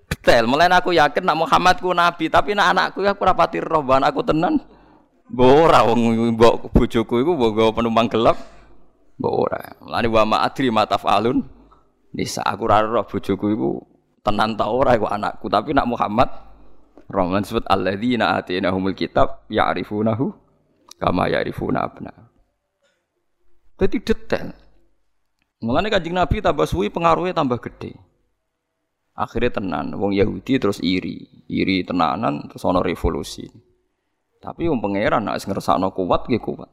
detail. Mulai aku yakin nak Muhammad ku nabi, tapi nak anakku aku ora pati roh ban aku tenan. Mbok ora wong mbok bojoku iku mbok penumpang gelap. Mbok ora. Mulane wa ma adri matafalun. Nisa aku ora roh bojoku iku tenan ta ora iku anakku, tapi nak Muhammad Rahman sebut alladzina atinahumul kitab ya'rifunahu kama yarifuna abna. Jadi detail. Mulane Kanjeng Nabi tambah suwi pengaruhnya tambah gede. Akhirnya tenan, wong Yahudi terus iri, iri tenanan terus ono revolusi. Tapi wong pangeran nek ngersakno kuat nggih kuat.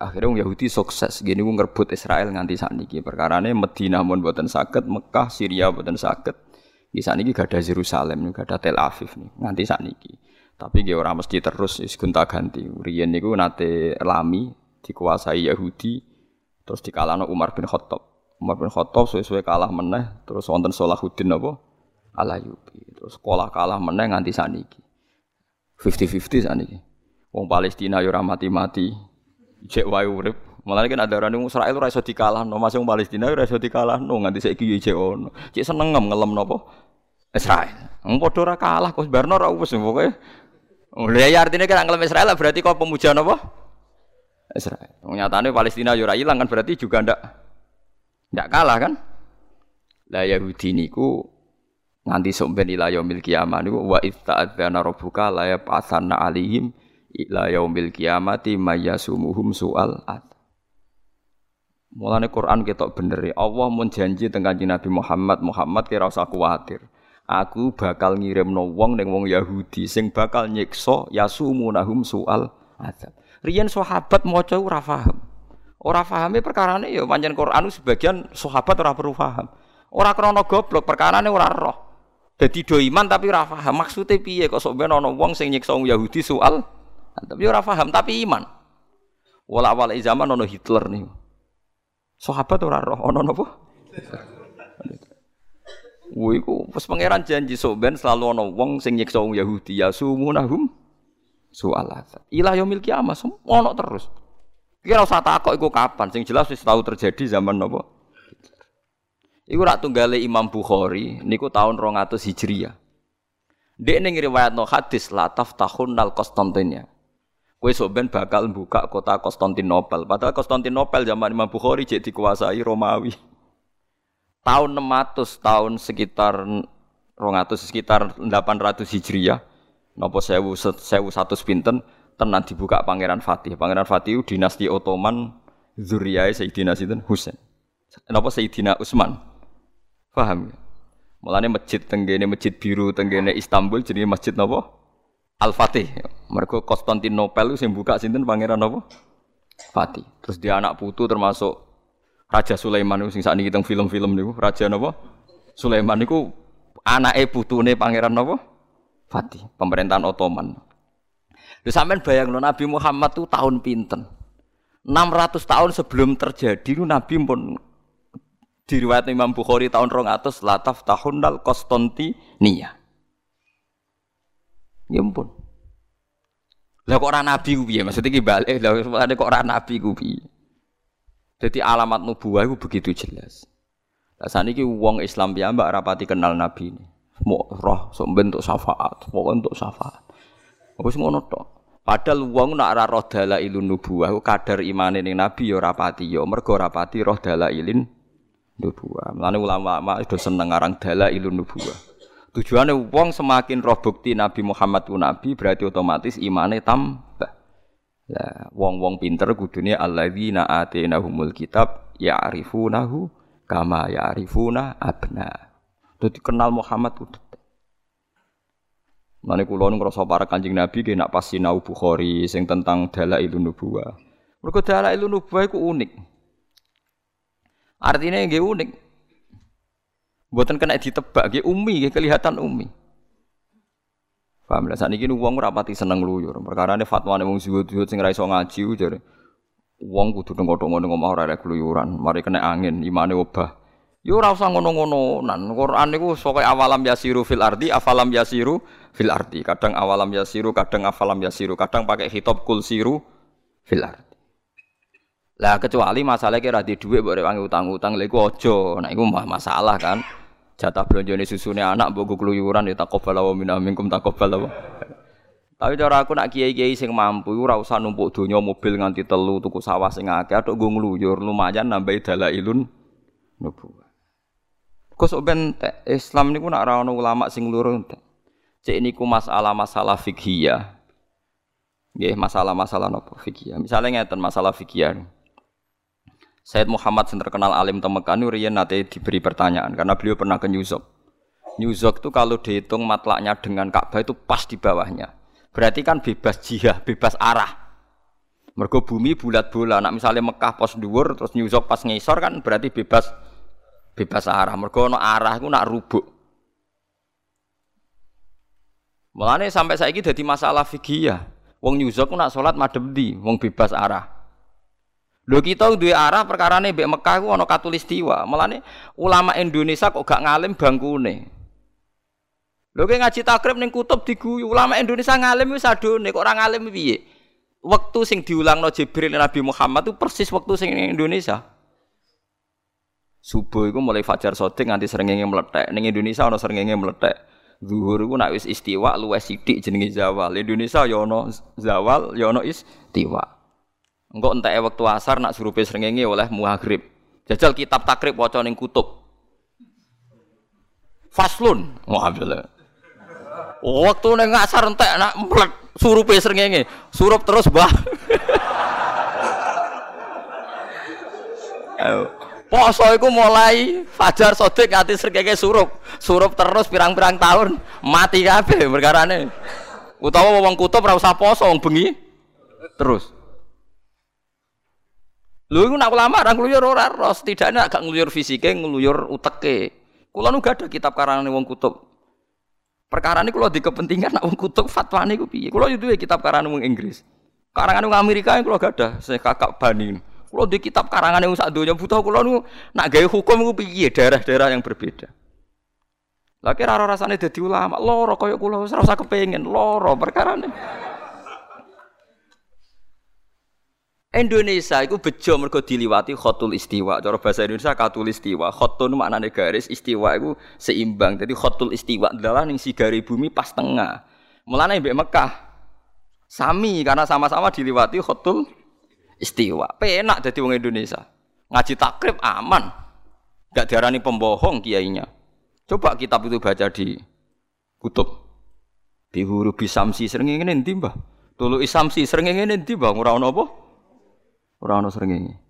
Akhirnya wong Yahudi sukses gini wong ngerebut Israel nganti sakniki. Perkarane Madinah mun boten saged, Mekah, Syria boten saged. Di sakniki gak ada Yerusalem, gak ada Tel Aviv nih, nganti sakniki. Tapi dia orang mesti terus is gonta ganti. Riyen niku nate lami dikuasai Yahudi terus dikalahno Umar bin Khattab. Umar bin Khattab suwe-suwe kalah meneh terus wonten Salahuddin apa? Alayubi. Terus sekolah kalah meneh nganti saniki. 50-50 saniki. Wong Palestina yo ora mati-mati. Cek wae urip. Malah kan ada orang Israel ora iso dikalahno, masih wong Palestina ora iso dikalahno nganti saiki yo cek ono. Cek seneng ngelem napa? Israel. Wong padha ora kalah kok barno ora wis pokoke Oh, ya artinya kan ngelem Israel berarti kau pemuja apa? Israel. Nyatanya Palestina yura hilang kan berarti juga ndak ndak kalah kan? Lah Yahudi niku nganti somben ila yaumil kiamah niku wa itta'adzana rabbuka la yab'atsanna alihim ila yaumil kiamati mayyasumuhum su'al ad. Mulane Quran ketok bener ya. Allah mun janji tentang Nabi Muhammad, Muhammad kira usah kuwatir aku bakal ngirimno wong ning wong Yahudi sing bakal nyiksa yasumunahum soal azab. Riyen sahabat maca ora paham. Ora pahame perkarane ya pancen Quran sebagian sahabat ora perlu paham. Ora krana goblok perkarane ora roh. Dadi do iman tapi ora paham maksude piye kok sok ben wong sing nyiksa wong Yahudi soal tapi ora paham tapi iman. Wala awal zaman ana Hitler nih. Sahabat ora roh ana napa? Woi ku pas pangeran janji soben selalu ana wong sing nyiksa wong Yahudi ya sumunahum soalat. Ilah yaumil kiamah ono terus. Kira usah takok iku kapan sing jelas wis tahu terjadi zaman napa? Iku rak tunggale Imam Bukhari niku tahun 200 Hijriah. Dek ning riwayatno hadis la taftahun nal Konstantinia. Kowe soben bakal buka kota Konstantinopel. Padahal Konstantinopel zaman Imam Bukhari jek dikuasai Romawi tahun 600 tahun sekitar 200 sekitar 800 Hijriah nopo sewu sewu satu pinten tenan dibuka Pangeran Fatih. Pangeran Fatih dinasti Ottoman zuriyah Sayyidina Sinten Husain. Napa Sayyidina Utsman. Paham ya? Mulane masjid tenggene masjid biru tenggene Istanbul jadi masjid napa? Al-Fatih. Mereka Konstantinopel sing buka sinten Pangeran napa? Fatih. Terus dia anak putu termasuk Raja Sulaiman sing sakniki teng film-film niku, raja napa? Sulaiman niku anake putune pangeran napa? Fatih, pemerintahan Ottoman. Lha sampean bayangno Nabi Muhammad tuh tahun pinten? 600 tahun sebelum terjadi Nabi pun diriwayat Imam Bukhari tahun 200 lataf tahun dal Konstantinia. Ya ampun. Lah kok ora nabi ku piye? Maksudnya ki balik, lah kok ora nabi ku piye? Jadi alamat nubuah itu begitu jelas. Lah saniki wong Islam ya mbak rapati kenal Nabi ini. Mau roh sok bentuk syafaat, mau untuk syafaat. Wis ngono tok. Padahal wong nak ora roh dalailun nubuah kadar imane ning Nabi ya rapati ya mergo rapati roh dalailin nubuah. Mulane ulama-ulama itu seneng aran dalailun nubuah. Tujuannya wong semakin roh bukti Nabi Muhammad ku nabi berarti otomatis imane tambah. Lah wong-wong pinter kudune alladzina atinahumul kitab ya'rifunahu kama ya'rifuna abna. Dadi kenal Muhammad ku detek. Mane kula nu ngrasa para Kanjeng Nabi ge nak pas sinau Bukhari sing tentang dalailun nubuwah. Mergo dalailun nubuwah iku unik. Artinya nggih unik. Mboten kena ditebak nggih umi nggih kelihatan umi. Paham lah sakniki wong ora pati seneng luyur. Perkarane fatwane wong zuhud-zuhud sing ra iso ngaji jare wong kudu nengok ngono ngomong ora lek keluyuran, mari kena angin imane obah. Ora usah ngono-ngono. Nan Quran niku pokoke awalam yasiru fil ardi, afalam yasiru fil ardi. Kadang awalam yasiru, kadang afalam yasiru, kadang pakai khitab kul siru fil ardi. Lah kecuali masalah kira di duit boleh utang-utang, lha iku. Nah iku masalah kan. Jatah belanja susune anak mbok keluyuran ya takobal wa minna minkum takobal wa. Tapi cara aku nak kiai-kiai sing mampu ora usah numpuk donya mobil nganti telu tuku sawah sing akeh atok nggo ngluyur lumayan nambahi dalailun nubuwah. Kok sok ben Islam niku nak ono ulama sing loro entek. Cek niku masalah-masalah fikih Nggih, masalah-masalah napa fikih. Misalnya ngeten masalah fikih. Said Muhammad yang terkenal alim temekan riyen nate diberi pertanyaan karena beliau pernah ke. New York itu kalau dihitung matlaknya dengan Ka'bah itu pas di bawahnya. Berarti kan bebas jihah, bebas arah. Mergo bumi bulat bola. Nak misalnya Mekah pos dhuwur terus York pas ngisor kan berarti bebas bebas arah. Mergo no arah iku nak rubuk. Mulane sampai saiki dadi masalah fikih ya. Wong York nak salat madhep di, wong bebas arah. Lho kita duwe arah perkarane mbek Mekah ku ana katulistiwa. Mulane ulama Indonesia kok gak ngalim bangkune. Lho kowe ngaji takrib ning kutub diguyu, ulama Indonesia ngalim wis adone kok ora ngalim piye? Waktu sing diulangno Jibril Nabi Muhammad itu persis waktu sing ning Indonesia. Subuh itu mulai fajar sodik nganti serengenge meletek. Ning Indonesia ana serengenge meletek. Zuhur iku nak wis istiwa luwes sithik jenenge zawal. Indonesia ya ana zawal, ya ana istiwa. Engko enteke wektu asar nak surupe srengenge oleh maghrib. Jajal kitab takrib waca ning kutub. Faslun. Wah, Waktu ning asar entek nak mlet surupe srengenge. Surup terus. Ayo. Poso iku mulai fajar sodik nganti srengenge surup. Surup terus pirang-pirang tahun mati kabeh perkarane. Utawa wong kutub ora usah poso wong bengi terus. Lho iku nak ulama ora ngluyur ora ros, setidaknya agak ngluyur fisike, ngluyur uteke. Kula nu gak ada kitab karangane wong kutub. Perkara ini kalau di kepentingan nak wong kutub fatwa gue piye? Kalau itu kitab karangan wong Inggris, karangan wong Amerika kalau gak ada, saya kakak banding. Kalau di kitab karangan yang sak dunia butuh kalau nu nak gaya hukum gue piye daerah-daerah yang berbeda. Lagi rara rasanya jadi ulama, loro koyok kulo serasa kepengen loro perkara ini. Indonesia itu bejo mergo diliwati khotul istiwa. Cara bahasa Indonesia katul istiwa. Khotun maknane garis, istiwa itu seimbang. Jadi khotul istiwa adalah ning sigari bumi pas tengah. Mulane mbek Mekah sami karena sama-sama diliwati khotul istiwa. Penak jadi wong Indonesia. Ngaji takrib aman. Gak diarani pembohong kiainya. Coba kitab itu baca di kutub. Di huruf bisamsi sering ingin endi, Mbah? Tulu isamsi sering ingin endi, Mbah? Ora ono? Ora ono srengenge.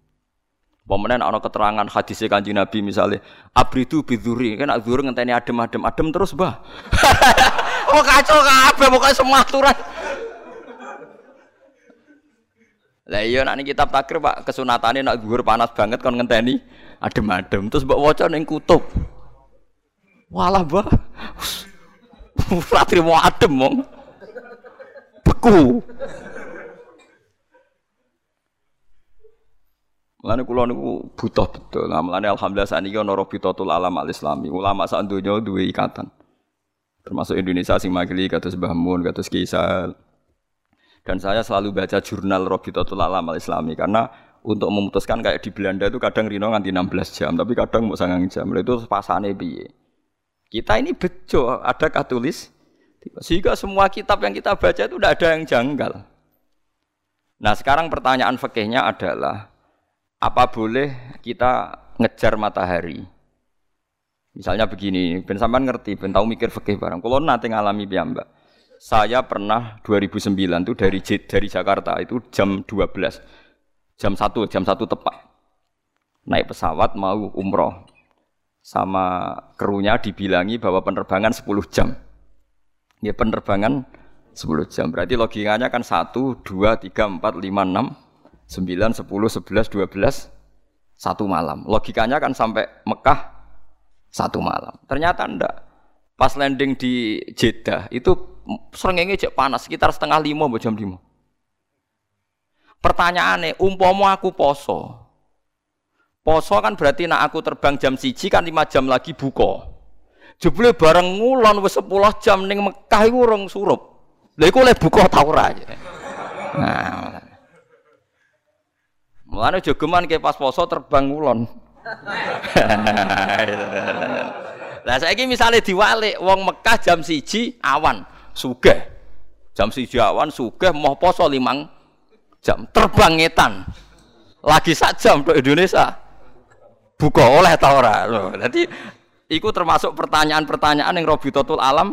Pemenang ana keterangan hadis Kanjeng Nabi misalnya abridu bidzuri kan dzur ngenteni adem-adem adem terus bah. oh kacau kabeh pokoke semua aturan. Lah iya nak kitab takrir Pak kesunatane nak dhuwur panas banget kon ngenteni adem-adem terus mbok waca ning kutub. Walah bah. Ora trimo adem mong. Beku. Mulane kula niku butuh betul. Nah, mulane alhamdulillah saniki ana Rabitatul Alam Al Islami. Ulama sak donya duwe ikatan. Termasuk Indonesia sing makili kados Mbah Mun, kados Kisal. Dan saya selalu baca jurnal Rabitatul Alam Al Islami karena untuk memutuskan kayak di Belanda itu kadang rino nganti 16 jam, tapi kadang mau sangang jam. Itu pasane piye? Kita ini bejo, ada katulis. Sehingga semua kitab yang kita baca itu tidak ada yang janggal. Nah sekarang pertanyaan fakihnya adalah apa boleh kita ngejar matahari? Misalnya begini, ben sampean ngerti, ben tahu mikir fikih barang. Kalau nanti ngalami mbak, Saya pernah 2009 itu dari dari Jakarta itu jam 12. Jam 1, jam 1 tepat. Naik pesawat mau umroh. sama krunya dibilangi bahwa penerbangan 10 jam. Ya penerbangan 10 jam. Berarti logikanya kan 1, 2, 3, 4, 5, 6, 9, 10, 11, 12, satu malam. Logikanya kan sampai Mekah satu malam. Ternyata ndak. Pas landing di Jeddah itu serengenge cek panas sekitar setengah lima jam lima. Pertanyaannya, umpomo aku poso. Poso kan berarti nak aku terbang jam siji kan lima jam lagi buka. Jebule bareng ngulon wis 10 jam ning Mekah iku urung surup. Lha iku oleh buka ta? Nah, Mulane jogeman ke pas poso terbang ngulon. Lah saiki misale diwalik wong Mekah jam siji awan, sugih. Jam siji awan sugih mau poso limang jam terbang ngetan. Lagi sak jam untuk Indonesia. Buka oleh ta ora? Lho, dadi iku termasuk pertanyaan-pertanyaan yang Robitotul Alam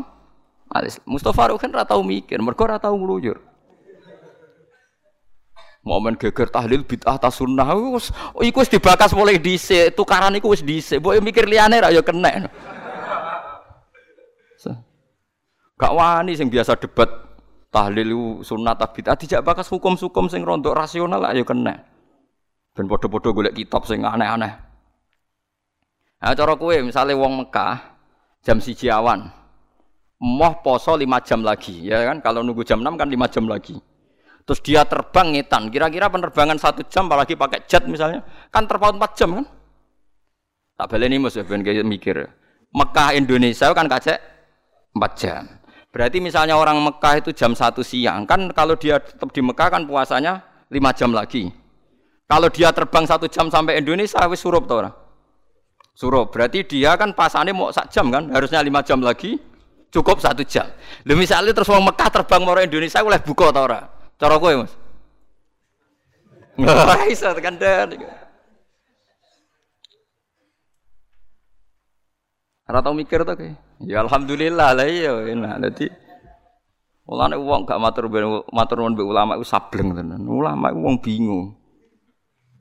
Mustafa Ruhin ora tau mikir, mergo ora tau ngluyur. Momen geger tahlil bid'ah ta sunnah wis iku wis dibakas mulai dhisik, tukaran iku wis dhisik. Mbok mikir liyane ra ya kena. Gak wani sing biasa debat tahlil sunnah ta bid'ah dijak bakas hukum-hukum sing rontok rasional lah ya kena. Ben padha-padha golek kitab sing aneh-aneh. Nah, cara kowe misalnya wong Mekah jam siji awan, moh poso lima jam lagi, ya kan? Kalau nunggu jam 6 kan lima jam lagi. Terus dia terbang ngetan. Kira-kira penerbangan satu jam, apalagi pakai jet misalnya, kan terpaut empat jam kan? Tak boleh nih mas, ben mikir. Mekah Indonesia kan kacek empat jam. Berarti misalnya orang Mekah itu jam satu siang, kan kalau dia tetap di Mekah kan puasanya lima jam lagi. Kalau dia terbang satu jam sampai Indonesia, wis surup tuh orang. Surup. Berarti dia kan pasannya mau sak jam kan, harusnya lima jam lagi, cukup satu jam. Lalu misalnya terus orang Mekah terbang mau Indonesia, boleh buka tau orang. Cara kowe, Mas. Ora iso tekan Ora tau mikir to kowe. Ya alhamdulillah lah iya enak. Dadi Mulane wong gak matur matur nuwun mbek ulama iku sableng tenan. Ulama wong bingung.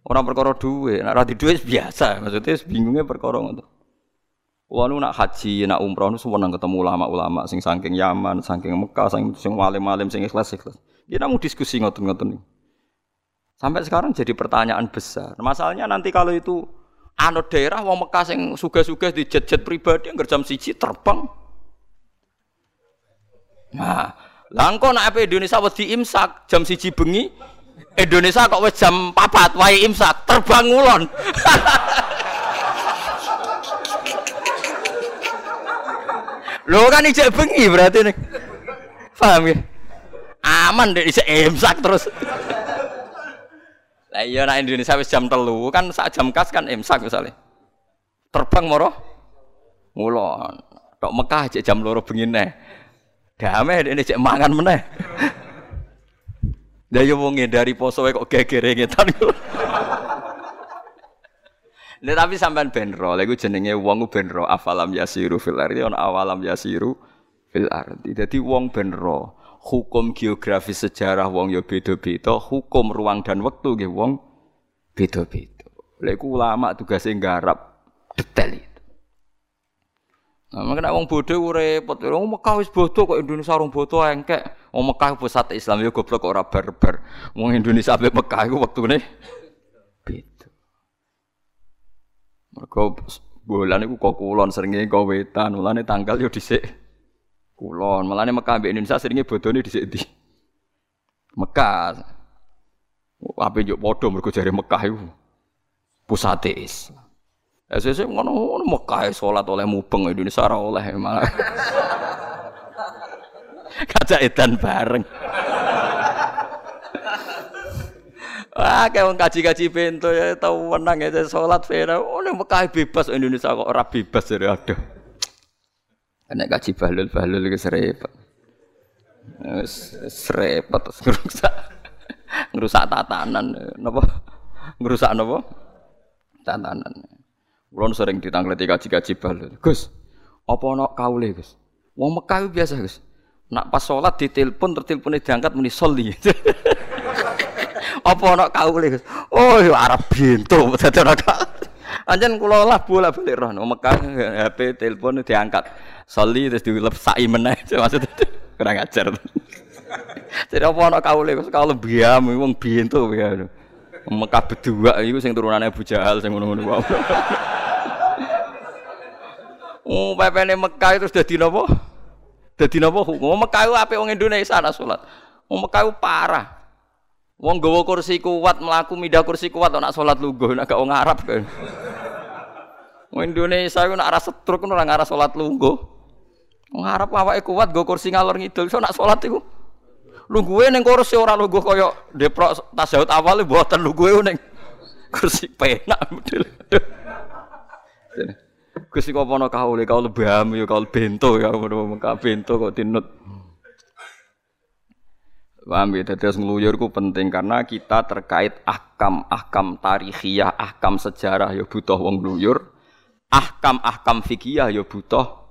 Ora perkara duwe, nek ora duwe biasa, maksudnya bingungnya perkara ngono. Kulo nu nak haji, nak umroh nu seneng ketemu ulama-ulama sing saking Yaman, saking Mekah, saking sing alim-alim sing ikhlas-ikhlas. Ya namun diskusi ngoten-ngoten Sampai sekarang jadi pertanyaan besar. Masalahnya nanti kalau itu anut daerah wong Mekah yang suga-suga di jet-jet pribadi yang jam siji terbang. Nah, langko nak apa Indonesia wedi imsak jam siji bengi, Indonesia kok wis jam papat wae imsak terbang ngulon. Lo kan ijek bengi berarti nih. Paham ya? Aman deh bisa imsak terus. Lah iya nak Indonesia wis jam telu kan saat jam kas kan imsak misalnya terbang moro? Ngulon. Tok Mekah aja jam loro begini damai ini cek mangan meneh. Lah yo wong dari poso kok gegere ngetan. Nek tapi sampean benro, lha iku jenenge wong benro afalam yasiru fil ardi on awalam yasiru fil ardi. Dadi wong benro hukum geografis sejarah wong ya beda-beda, hukum ruang dan waktu nggih wong beda-beda. Lha iku ulama tugasnya nggarap detail itu. Nah, makanya wong bodoh repot. Wong Mekah wis bodoh kok Indonesia orang bodoh engkek. Wong Mekah pusat Islam ya goblok kok ora barbar. Wong Indonesia ambek Mekah iku wektune beda. Mergo bulan iku kok kulon seringe kok wetan, mulane tanggal yo dhisik Kulon, malah nih Mekah Indonesia seringnya bodoni di sini. Mekah, apa juk bodoh mereka cari Mekah itu pusat Islam. SSC ngono ngono Mekah sholat oleh mubeng Indonesia ora oleh malah. Kaca edan bareng. Wah, kayak wong kaji-kaji pintu ya tahu menang ya sholat fera. Oh, Mekah bebas Indonesia kok ora bebas dari ada. Nek kaji bahlul bahlul itu serempet. Serempet ngerusak ngerusak tatanan. Napa? Ngerusak napa? Tatanan. Kulon sering ditangleti kaji-kaji bahlul. Gus, apa ana kaule, Gus? Wong Mekah biasa, Gus. Nak pas sholat ditelepon tertelepone diangkat muni sholli. apa ana kaule, Gus? Oh, Arab bintu dadi ana Anjen kula lah bola balik roh nang Mekah HP telepon diangkat. Soli terus dilep sai meneh maksud kurang ajar. Jadi apa ana kaule kaule biam wong biento ya. Mekah berdua iku sing turunane Abu Jahal sing ngono-ngono wae. Oh, pepene Mekah itu sudah napa? Dadi napa? Wong Mekah ku apik wong Indonesia ana salat. Wong Mekah ku parah. Wong gawa kursi kuat mlaku mindah kursi kuat nak salat lungguh nek gak wong Arab kan. Wong Indonesia ku nak arah setruk ora ngarah salat lungguh. Wong Arab awake kuat nggo kursi ngalor ngidul iso nak salat iku. Lungguhe ning kursi ora lungguh kaya deprok tasawuf awal mboten lungguhe ning kursi penak model. Gusti kok ana kaule kaule bam ya kaule bento ya ngono bento kok tinut. Paham ya, terus ngeluyur ku penting karena kita terkait ahkam, ahkam tarikhiyah, ahkam sejarah ya butuh wong ngeluyur. Ahkam, ahkam fikih ya butuh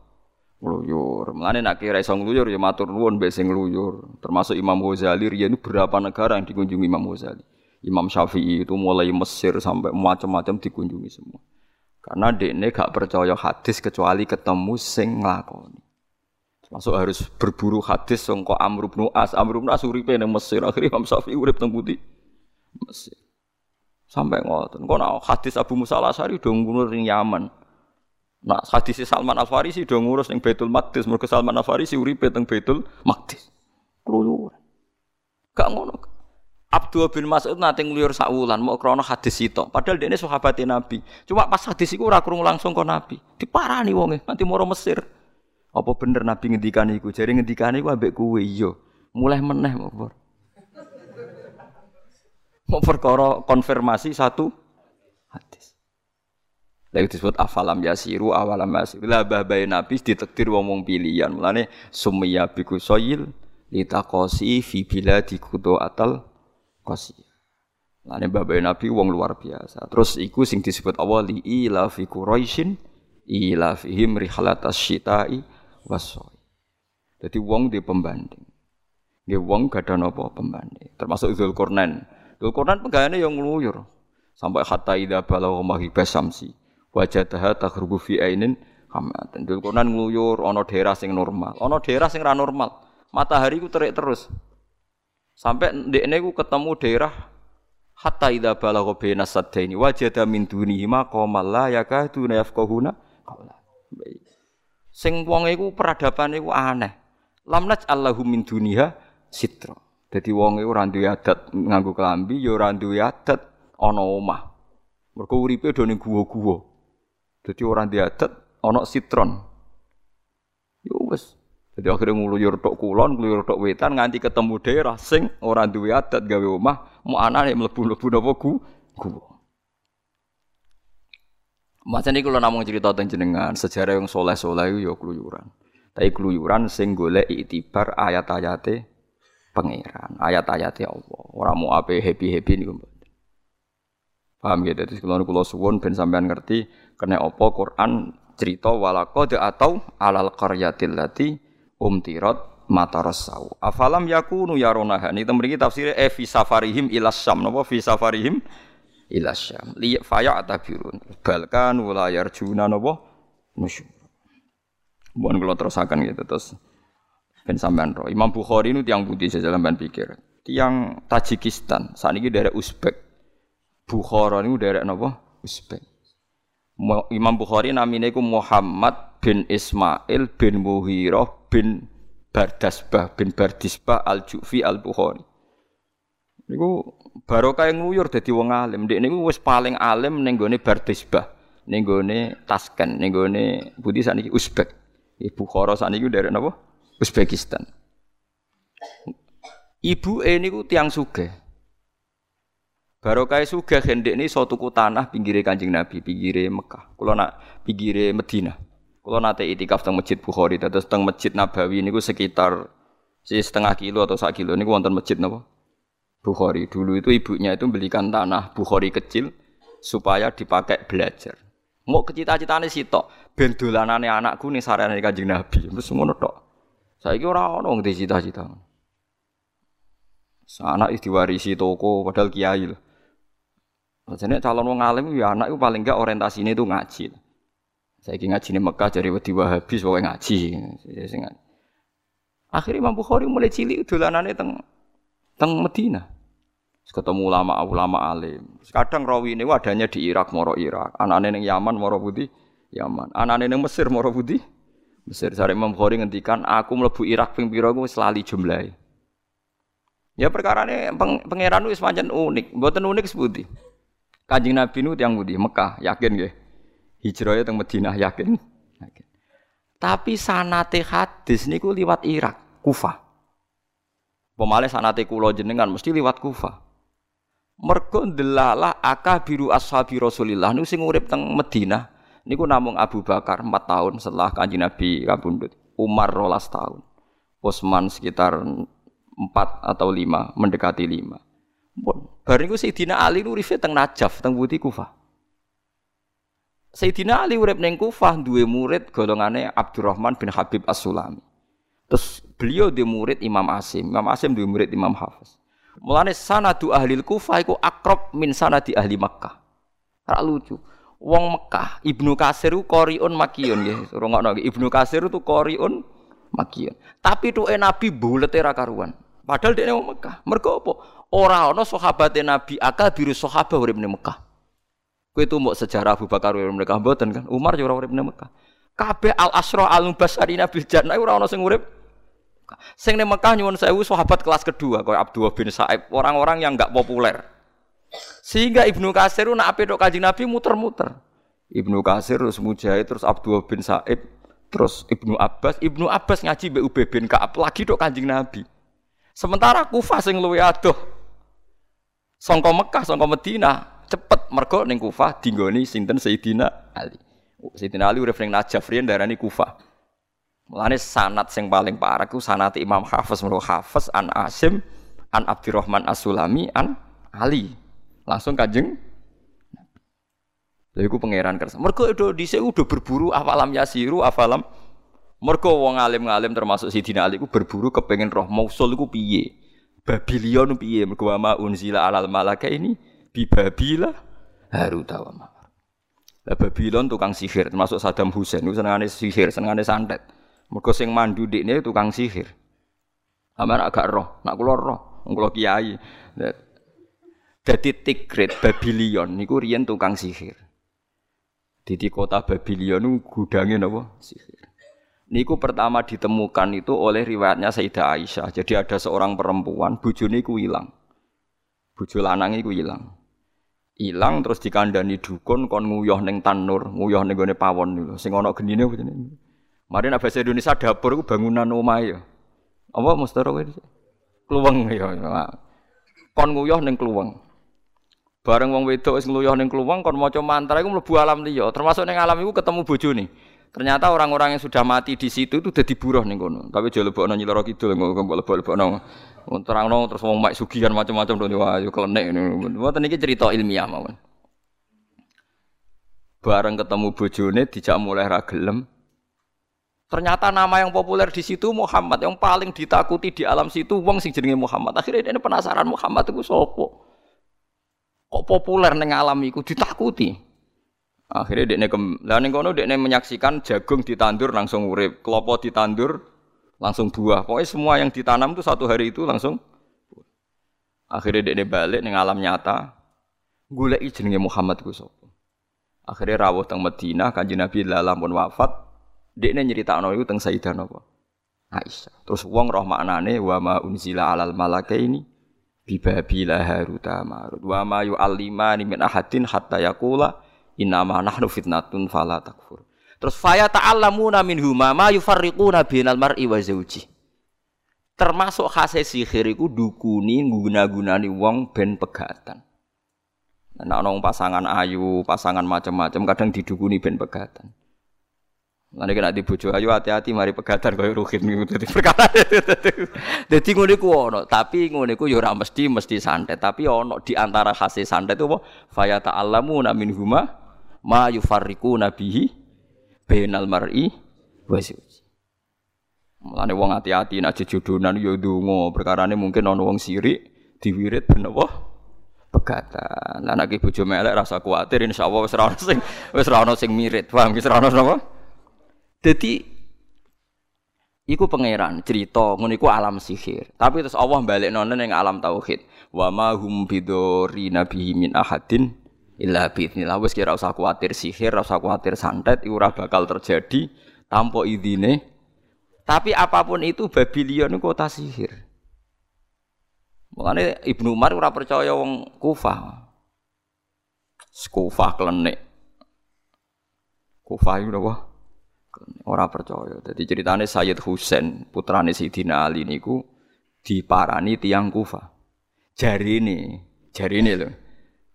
ngeluyur. Mulane nak kira iso ngeluyur ya matur nuwun mbek sing ngeluyur. Termasuk Imam Ghazali riyen berapa negara yang dikunjungi Imam Ghazali. Imam Syafi'i itu mulai Mesir sampai macam-macam dikunjungi semua. Karena dekne gak percaya hadis kecuali ketemu sing nglakoni. Masuk harus berburu hadis sangka Amr bin As. Amr bin As uripe nang Mesir, akhirnya Imam Syafi'i urip teng Putih. Mesir. Sampai ngoten. Kok nak hadis Abu Musa Al-Asy'ari do ngurus ning Yaman. Nak hadis Salman Al-Farisi do ngurus ning Baitul Maqdis, mergo Salman Al-Farisi uripe teng Baitul Maqdis. Keluyuran. Gak ngono. Abdul bin Mas'ud nate ngluyur sak wulan mau krana hadis itu. Padahal dia ini sahabat Nabi. Cuma pas hadis iku ora krungu langsung kok Nabi. Diparani wonge nanti moro Mesir. Apa bener Nabi ngendikan iku? Jadi ngendikan iku ambek kowe iya. Mulai meneh mau Mau perkara konfirmasi satu hadis. Lalu disebut afalam yasiru awalam yasiru. Lah babai Nabi ditektir wong wong pilihan. Mulane sumya biku soyil litakosi fi biladi kudo atal kosi. Lane babai Nabi wong luar biasa. Terus iku sing disebut awali ila fi Quraisyin ila fihim rihlatas syita'i wasoi. Jadi wong di pembanding. Nggih wong gak ada napa pembanding. Termasuk Dzulkarnain. Dzulkarnain pegawainya yang ngeluyur. Sampai hatta idza balagha maghibas samsi. Wajadaha taghrubu fi ainin hamatan. Dzulkarnain ngeluyur ana daerah sing normal, ana daerah sing ra normal. Matahari ku terik terus. Sampai ndekne ku ketemu daerah hatta idza balagha baina saddaini wajada min dunihi maqamal la yakaduna yafqahuna qawla. Baik. Sing wong iku peradaban iku aneh. Lam Allahu min dunia sitra. Dadi wong iku ora duwe adat nganggo klambi, ya ora duwe adat ana omah. Mergo uripe do ning guwa-guwa. Dadi ora duwe adat ana sitron. Ya wis. Jadi akhirnya ngluyur tok kulon, ngluyur tok wetan nganti ketemu daerah sing ora duwe adat gawe omah, mau anane mlebu-mlebu napa gu guwa. Macam ini kalau namung cerita tentang jenengan sejarah yang soleh soleh itu ya keluyuran. Tapi keluyuran sing golek itibar ayat-ayate pangeran, ayat-ayate Allah. Orang mau apa happy happy nih Paham ya? Jadi kalau kulo suwon ben sampean ngerti kena apa Quran cerita walakode atau alal qaryatil lati umtirat matarasau. Afalam yakunu yaronaha. Ini temriki tafsirnya e fi safarihim ilas syam. Fi safarihim ila syam. Li faya atabirun balkan wala yarjuna napa? Nusyur. Mohon kalau terusakan gitu terus ben sampean ro Imam Bukhari ini tiang putih saya sampean pikir? Tiang Tajikistan. Saat ini dari Uzbek. Bukhara ini dari napa? Uzbek. Imam Bukhari namanya itu Muhammad bin Ismail bin Muhirah bin Bardasbah bin Bardisbah al-Jufi al-Bukhari. Niku barokah yang nguyur dadi wong alim. Ndek niku wis paling alim ning gone Bardisbah, ning gone Tasken, ning gone Budi saniki Uzbek. Ibu Khara saniki dari napa? Uzbekistan. Ibu e niku tiang sugih. Barokah sugih hendek ini suatu tanah pinggire Kanjeng Nabi, pinggire Mekah. Kula nak pinggire Madinah. Kula nate itikaf teng Masjid Bukhari, terus teng Masjid Nabawi niku sekitar setengah kilo atau sak kilo niku wonten masjid napa? Bukhari. Dulu itu ibunya itu belikan tanah Bukhari kecil supaya dipakai belajar. Mau kecita-citane sitok, ben dolanane anakku ning sarane Kanjeng Nabi. Terus ngono tok. Saiki ora ono wong cita-cita. Anak diwarisi toko padahal kiai lho. Jadi calon wong alim ya anak itu paling enggak orientasinya itu ngaji. Saya ingin ngaji di Mekah jadi wedi Wahabi pokoknya ngaji. Akhirnya Imam Bukhari mulai cilik dolanane teng teng Medina. ketemu ulama-ulama alim. Kadang rawi ini adanya di Irak, moro Irak. Anak-anak yang Yaman, moro putih, Yaman. Anak-anak yang Mesir, moro putih, Mesir. Sare Imam Bukhari ngendikan, aku melebu Irak ping pira ku selali jumlahe. Ya perkara ini peng, itu semacam unik, buatan unik sebuti. Kanjeng Nabi nu yang budi Mekah, yakin gak? Hijrahnya teng Madinah yakin. yakin. Tapi sanate hadis niku liwat Irak, Kufah. Pemale sanate kula jenengan mesti liwat Kufah. Mergo ndelalah akabiru ashabi Rasulillah niku sing urip teng Madinah niku namung Abu Bakar 4 tahun setelah Kanjeng Nabi kabundut. Umar rolas tahun. Utsman sekitar 4 atau 5, mendekati 5. Pun bareng iku Sayyidina Ali uripe teng Najaf, teng Budi Kufah. Sayyidina Ali urip ning Kufah duwe murid golongane Abdurrahman bin Habib As-Sulami. Terus beliau di murid Imam Asim. Imam Asim di murid Imam Hafiz. Mulane sanadu ahli Kufah iku akrab min sanadi ahli Makkah. Ora lucu. Wong Mekah, Ibnu Kasir ku qoriun makiyun nggih. Rungokno Ibnu Kasir itu qoriun makiyun. Tapi tuh Nabi bulete ra karuan. Padahal dia wong Mekah. Mergo apa? Ora ana sahabate Nabi akal biru sahabat urip ning Mekah. Kowe itu mau sejarah Abu Bakar urip mereka mboten kan. Umar juga urip ning Mekah. Kabeh al asra al mubasharina bil jannah ora ana sing urip. Sing ning Mekah nyuwun sewu sahabat kelas kedua kaya Abdullah bin Sa'ib, orang-orang yang enggak populer. Sehingga Ibnu Kasir nak ape tok Kanjeng Nabi muter-muter. Ibnu Kasir terus Mujahid terus Abdullah bin Sa'ib terus Ibnu Abbas, Ibnu Abbas ngaji mbek Ubay bin Ka'ab lagi tok Kanjeng Nabi. Sementara Kufah sing luwe adoh. Sangka Mekah, sangka Madinah, cepet mergo ning Kufah dinggoni sinten Sayyidina Ali. Sayyidina Ali urip ning Najaf riyen darani Kufah. Mulane sanat sing paling parah ku sanat Imam Hafiz mulu Hafiz an Asim an Abdurrahman As-Sulami an Ali. Langsung Kanjeng Lha iku pangeran kersa. Mergo do dhisik udah berburu afalam yasiru afalam mergo wong alim-alim termasuk Sayyidina Ali ku berburu kepengen roh mausul iku piye. Babilion piye mergo ma unzila alal malaka ini bibabila Haruta wa Marut. Lah Babylon tukang sihir, termasuk Saddam Hussein itu senengane sihir, senengane santet. Mergo sing mandu dikne tukang sihir. Amar agak roh, nak kula roh, kula kiai. Dadi Tigrit Babylon niku riyen tukang sihir. Di kota Babylon gudange napa? Sihir. Niku pertama ditemukan itu oleh riwayatnya Sayyidah Aisyah. Jadi ada seorang perempuan, bojone iku ilang. Bojo lanang iku ilang. Ilang terus dikandani dukun kon nguyah ning tanur, nguyah ning gone pawon niku. Sing ana genine jenenge? Mari nek bahasa Indonesia dapur bangunan omah ya. Apa mustara kowe? Kluweng ya. Kon nguyah ning kluweng. Bareng wong wedok wis nguyah ning kluweng kon maca mantra iku mlebu alam liya. Termasuk ning alam iku ketemu bojone. Ternyata orang-orang yang sudah mati di situ itu udah diburuh nih kono. Tapi jauh lebih nonyi lorok itu, nggak lebih lebih nong. Terang nong terus mau mak sugihan macam-macam tuh wah kelenek ini. Buat ini cerita ilmiah mawon. Bareng ketemu bojone dijak mulai ragelem. Ternyata nama yang populer di situ Muhammad yang paling ditakuti di alam situ wong sing jenenge Muhammad. Akhirnya dia penasaran Muhammad itu sopo. Kok populer neng alam itu ditakuti. Akhirnya dekne kem, lah ning kono dekne menyaksikan jagung ditandur langsung urip, klopo ditandur langsung buah. Pokoknya semua yang ditanam itu satu hari itu langsung. Akhirnya dekne balik ning alam nyata, goleki jenenge Muhammad ku. Akhirnya rawuh teng Madinah, Kanjeng Nabi lalam pun wafat, dekne nyeritakno iku teng Sayyidah napa? Aisyah. Terus wong roh maknane wa ma unzila alal malakaini bibabila haruta marut wa ma yu'allimani min ahadin hatta yaqula Innama nahnu fitnatun fala takfur. Terus faya ta'allamuna minhuma ma yufarriquna bainal mar'i wa zawji. Termasuk khase sihir iku dukuni guna-gunani wong ben pegatan. Nah, nong pasangan ayu, pasangan macam-macam kadang didukuni ben pegatan. Nanti kena di ayu hati-hati mari pegatan kaya ruhin niku dadi perkara. Dadi ngono iku ono, tapi ngono iku ya mesti mesti santet, tapi ono di antara khase santet itu apa? Fa ta'allamuna minhuma ma yufarriku nabihi bainal mar'i wa zawji. Mulane wong hati-hati nek jodonan ya ndonga, perkarane mungkin ana wong sirik diwirit ben apa? pegatan. Lah nek bojo melek rasa kuwatir insyaallah wis ora ono sing wis ora ono sing mirip. Paham wis ora ono napa? Dadi iku pangeran cerita ngono iku alam sihir. Tapi terus Allah balekno ning alam tauhid. Wa ma hum bidori nabi min ahadin illa biidznillah. Wis kira usah kuwatir sihir, usah kuwatir santet, iku ora bakal terjadi tanpa idine. Tapi apa pun itu Babylon itu kota sihir. Mulane Ibnu Umar ora percaya wong Kufah. Kufah klenik. Kufah itu apa? Ora percaya. Jadi ceritane Sayyid Husain, putrane Sayyidina Ali niku diparani tiang Kufah. Jari ini, jari ini loh.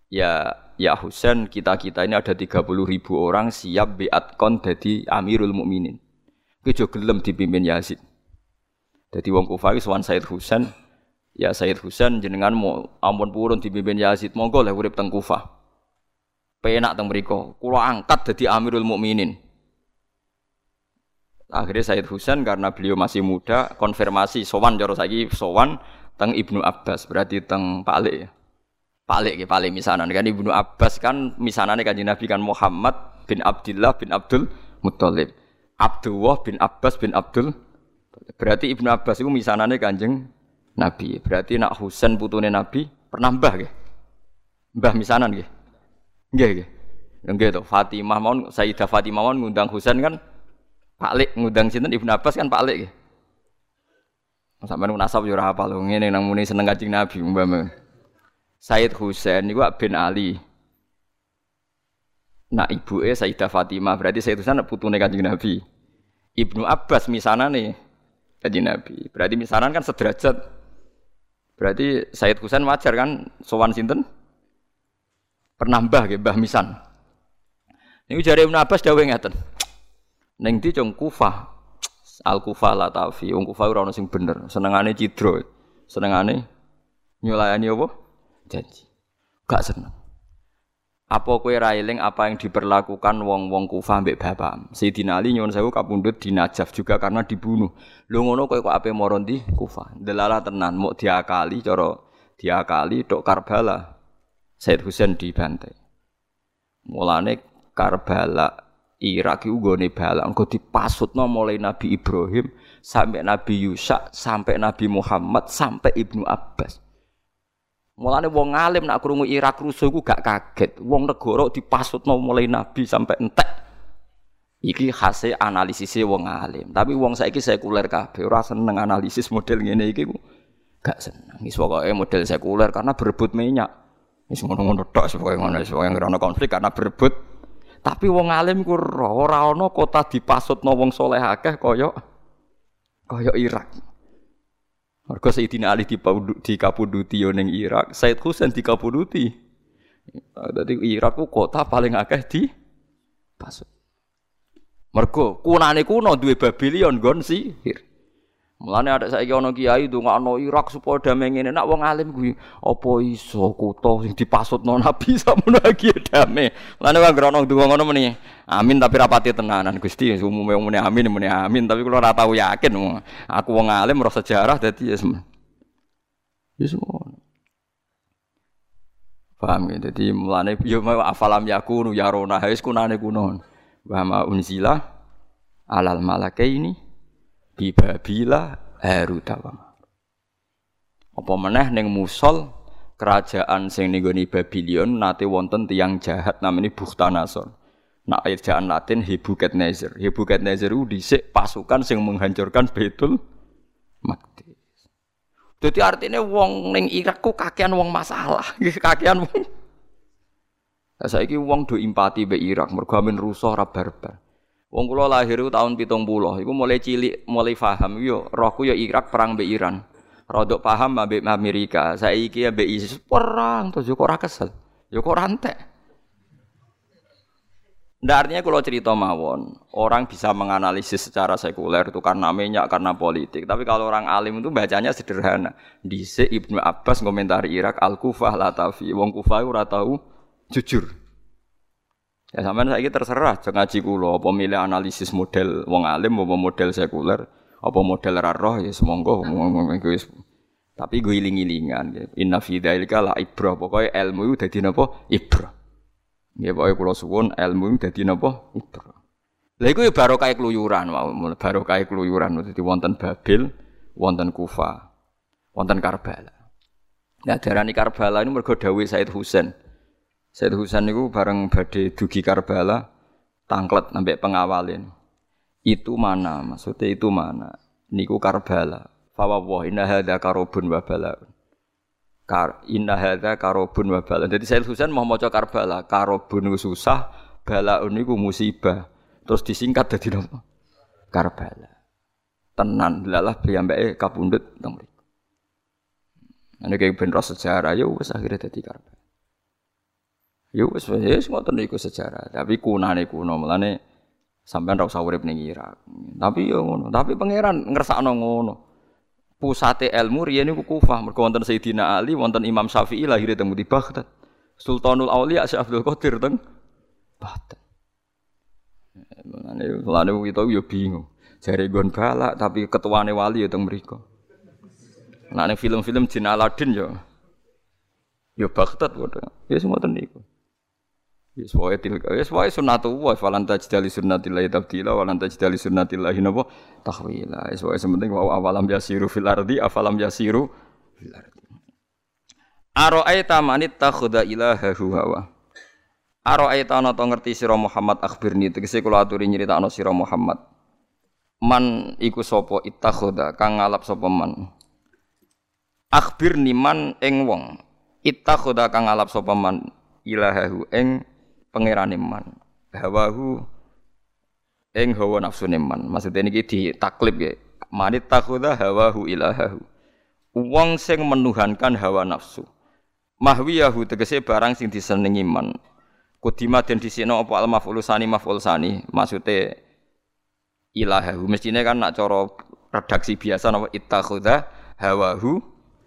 Ya, ya Husain, kita kita ini ada 30 ribu orang siap biat kon jadi Amirul Mukminin. Kejo gelem dipimpin Yazid. Jadi wong Kufah itu Sayyid Husain, Ya Sayyid Husain jenengan mau ampun purun dipimpin Yazid monggo lah urip teng Kufah. Penak teng mriku, kula angkat dadi Amirul Mukminin. Akhirnya Sayyid Husain karena beliau masih muda konfirmasi sowan cara saiki sowan teng Ibnu Abbas berarti teng Pak ya. Pak Alik Pak Alik misanan kan Ibnu Abbas kan misanane kanjeng Nabi kan Muhammad bin Abdullah bin Abdul Muthalib. Abdullah bin Abbas bin Abdul Berarti Ibnu Abbas itu misanane kanjeng Nabi. Berarti nak Husain putune Nabi pernah mbah nggih. Mbah misanan nggih. Nggih nggih. Nggih to Fatimah mawon Sayyidah Fatimah mawon ngundang Husain kan Pak Lik ngundang sinten Ibnu Abbas kan Pak Lik nggih. Sampeyan nasab yo ora hafal ngene nang muni seneng Kanjeng Nabi umpama. Sayyid Husain niku bin Ali. Nak ibuke Sayyidah Fatimah berarti Sayyid Husain putune Kanjeng Nabi. Ibnu Abbas misanane Kanjeng Nabi. Berarti misanan kan sederajat Berarti Said Husain wajar kan sowan sinten? Pernah mbah nggih, mbah misan. Niku jare Ibnu Abbas dawuh ngeten. Ning ndi cung Kufah. Al Kufah la tafi, wong Kufah ora ono sing bener. Senengane cidro. Senengane nyulayani apa? Janji. Gak seneng. Apa kowe ra eling apa yang diperlakukan wong-wong Kufah mbek bapak? Sayyidina Ali nyuwun sewu kapundhut di Najaf juga karena dibunuh. Lho ngono kowe kok ape moro ndi Kufah? Delala tenan, muk diakali cara diakali tok Karbala. Said Husain dibantai. Mulane Karbala Irak iku gone bala engko dipasutno mulai Nabi Ibrahim sampai Nabi Yusa sampai Nabi Muhammad sampai Ibnu Abbas. Mulane wong alim nak krungu Irak rusuh iku gak kaget. Wong negara dipasutno mulai nabi sampai entek. Iki hasil analisisnya wong alim. Tapi wong saiki sekuler kabeh ora seneng analisis model ngene iki ku. Gak seneng. Wis pokoke model sekuler karena berebut minyak. Wis ngono-ngono tok pokoke ngono wis pokoke konflik karena berebut. Tapi wong alim ku ora ana kota dipasutno wong soleh akeh kaya kaya Irak. Mergo Sayyidina Ali dikapuduti yo ning Irak, Said Husain dikapuduti. Dadi Irak ku kota paling akeh di pasut. Mergo kunane kuno duwe Babylon gon sihir. Mulane ada saiki ana kiai ndongakno Irak supaya damai ngene nak wong alim kuwi apa iso kutha sing dipasutno Nabi samono iki damai. Mulane wong grono ndonga ngono meni. Amin tapi rapati tenanan Gusti umume wong muni amin muni amin tapi kula ora tau yakin. Aku wong alim roh sejarah dadi ya Yes Paham ya? Jadi mulane yo afalam yakunu yarona wis kunane kuno. Wa unzila alal malakaini bibabila Haruta Apa meneh ning Musol kerajaan sing ning Babylon nate wonten tiang jahat namanya Bukhtanasor. Nak ejaan Latin Nebukadnezar. Nebukadnezar itu dhisik pasukan sing menghancurkan Baitul Maqdis. Jadi artinya wong ning Irak ku kakean wong masalah, kakean wong. Saiki wong do empati be Irak mergo amin rusuh ra barbar. Wong kula lahir tahun pitung puluh, iku mulai cilik, mulai paham, yo rohku yo Irak perang be Iran. Rodok paham ambek Amerika, saiki ya be ISIS perang terus yo kok ora kesel. Yo kok rantek. Ndak artinya kalau cerita mawon, orang bisa menganalisis secara sekuler itu karena minyak, karena politik. Tapi kalau orang alim itu bacanya sederhana. Dise Ibnu Abbas komentari Irak Al-Kufah Latafi. Wong Kufah ora tahu jujur. Ya sampean saiki terserah ngaji kula apa milih analisis model wong alim apa model sekuler apa model roh ya semonggo Tapi gue iling-ilingan. Inna fi dzalika la ibrah. Pokoke ilmu iku dadi napa? Ibrah. Nggih pokoke kula suwun ilmu iku dadi napa? Ibrah. Lha iku ya barokah keluyuran barokah keluyuran dadi wonten Babil, wonten Kufa, wonten Karbala. Nah darani Karbala ini mergo dawuh Said Husain. Said Husain niku bareng badhe dugi Karbala tangklet sampai pengawalin. Itu mana? Maksudnya itu mana? Niku Karbala. Fawwah inna hadza karobun wa bala. Kar inna karobun wa bala. Jadi Said Husain mau maca Karbala, karobun susah, balaun niku musibah. Terus disingkat dadi napa? Karbala. Tenan lalah piyambake kapundhut teng. Ane kayak ben sejarah ya wis akhirnya dadi Karbala. Ya wis wis ngoten niku sejarah, tapi kunane kuno melane sampean ora usah urip ning Irak. Tapi yo ngono, tapi pangeran ngersakno ngono. Pusate ilmu riyen niku Kufah, mergo wonten Sayyidina Ali, wonten Imam Syafi'i lahir teng di Baghdad. Sultanul Auliya Syekh Abdul Qadir teng Baghdad. Mulane mulane kita yo bingung. Jare gon balak tapi ketuane wali yo teng mriku. Nah, film-film Jin Aladin yo. Yo Baghdad padha. Ya semoten niku. Yes, wae tilka. Yes, wae sunnatullah. Falan tajdali sunnatillahi tabdila walan tajdali sunnatillahi napa tahwila. Yes, wae sementing wa awalam yasiru fil ardi afalam yasiru fil ardi. Ara'aita man ittakhadha ilahahu hawa. Ara'aita ana to ngerti sira Muhammad akhbirni tegese kula aturi nyritakno sira Muhammad. Man iku sapa ittakhadha kang ngalap sapa man. Akhbirni man ing wong ittakhadha kang ngalap sapa man ilahahu ing pangerane man. Hawahu ing hawa nafsu man. Maksudnya niki ditaklib ya. Manit takhudha hawahu ilahahu. Wong sing menuhankan hawa nafsu. Mahwiyahu tegese barang sing disenengi man. Kudima den disino apa al maf'ul sani. Maksude ilahahu. Mestine kan nak cara redaksi biasa napa ittakhudha hawahu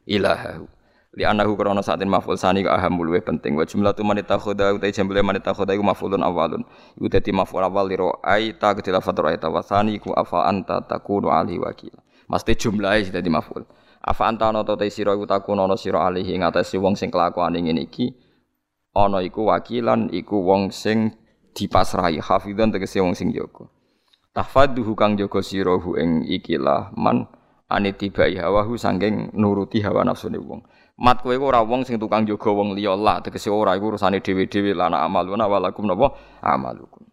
ilahahu li anahu krana saatin maf'ul sani ka aham luwih penting. Wa jumlatu man takhudha utai jumlah man takhudha iku maf'ulun awalun. Iku dadi maf'ul awal li ra'ai ta ketila fatra ta wa sani ku afa anta takunu ali wakil. Mesti jumlahe dadi maf'ul. Afa anta ana ta sira iku takunu ana sira alihi. Ing wong sing kelakuane ngene iki ana iku wakilan iku wong sing dipasrahi. Hafidhan tegese wong sing jaga. Tahfaduhu kang jaga sira hu ing ikilah man anitibai hawahu sangking nuruti hawa nafsune wong Mat kowe ora wong sing tukang jaga wong liya lah tegese ora iku urusane dhewe-dhewe lana amaluna walakum napa amalukum.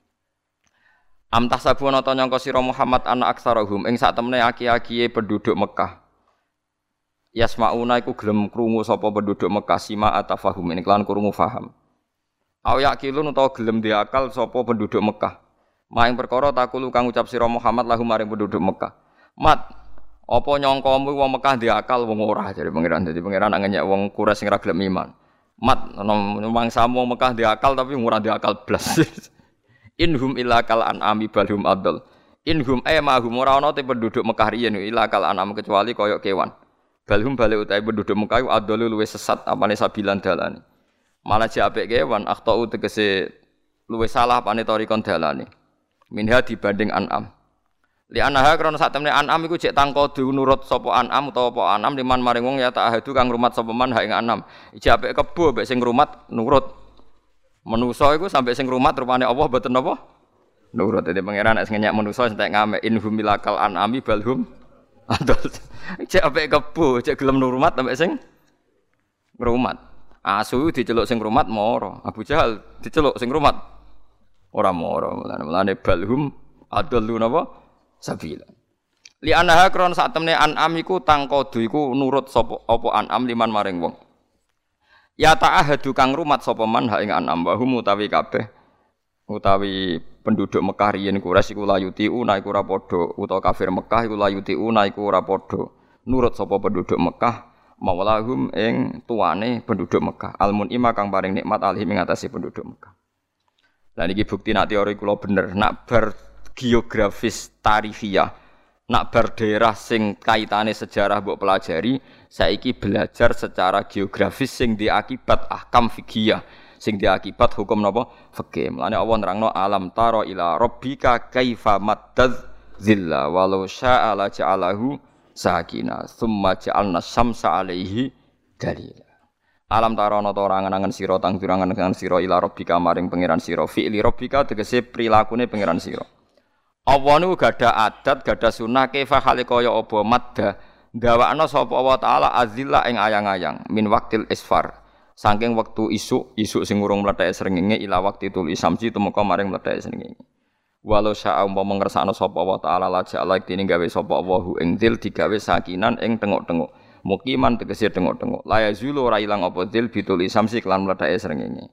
Am tahsabuna ta nyangka sira Muhammad ana aksarahum ing sak temene aki-akiye penduduk Mekah. Yasmauna iku gelem krungu sapa penduduk Mekah sima atafahum ini kelan krungu faham. Aw yakilun utawa gelem diakal sapa penduduk Mekah. Maing perkara takulu kang ucap sira Muhammad lahum maring penduduk Mekah. Mat apa nyongkomu wong Mekah di akal wong ora jadi pangeran. Jadi pangeran ngenyek wong Quraisy sing ra gelem iman. Mat mangsamu wong Mekah di akal tapi ora di akal blas. Inhum illa kal an'ami balhum adl. Inhum eh mahum ora ana penduduk Mekah riyen illa kal an'am kecuali koyok kewan. Balhum balik utai penduduk Mekah adl luwih sesat apane sabilan dalane. Malah apik kewan akhtau tegese luwih salah apane torikon dalane. Minha dibanding an'am. Li anaha krana sak temne anam iku cek tangkodu nurut sapa anam utawa apa anam liman maring wong ya tak ahadu kang rumat sapa man ha anam. Iki apik kebo mek sing rumat nurut. Menusa iku sampai sing rumat rupane Allah mboten napa? Nurut dadi pangeran nek ngenyak menusa entek ngame in humilakal anami balhum adol. Cek apik kebo, cek gelem nurmat sampai sing ngrumat. Asu diceluk sing rumat moro. Abu Jahal diceluk sing rumat ora moro. Mulane balhum adol napa? Sabila. Li anaha kron sak temne an'am iku tangkodu iku nurut sapa apa an'am liman maring wong. Ya ta'ahadu kang rumat sapa man ing an'am wa hum utawi kabeh utawi penduduk Mekah riyen Quraisy iku layuti una iku ora padha utawa kafir Mekah iku layuti una iku ora padha nurut sapa penduduk Mekah maulahum ing tuane penduduk Mekah almun ima kang paring nikmat alih ing penduduk Mekah. Lah niki bukti nak teori kula bener nak bar geografis tarifiyah nak berdaerah sing kaitane sejarah mbok pelajari saiki belajar secara geografis sing diakibat ahkam fikih sing diakibat hukum napa? Fikih. Mlane Allah nerangno alam taro ila rabbika kaifa maddaz zilla walau syaa la ja'alahu sakina thumma ja'alna syamsa alaihi dalila. Alam tarono to ora angen sira tang durangan ila rabbika maring pangeran sira. Fi'li rabbika tegese prilakune pangeran sira Allah gada adat gada sunah kefa hale kaya apa? Madda gawakno sapa Allah taala azilla ing ayang-ayang min waktil isfar. Saking wektu isuk isuk sing urung mlethek srengenge ila waktu tul isamsi tumeka maring mlethek srengenge. Walau syaa umpama ngersakno sapa Allah taala la ja'ala dene gawe sapa Allah ing dil digawe sakinan ing tengok-tengok. Mukiman tegese tengok-tengok. La yazulu ora ilang apa dil bitul isamsi kelan mlethek srengenge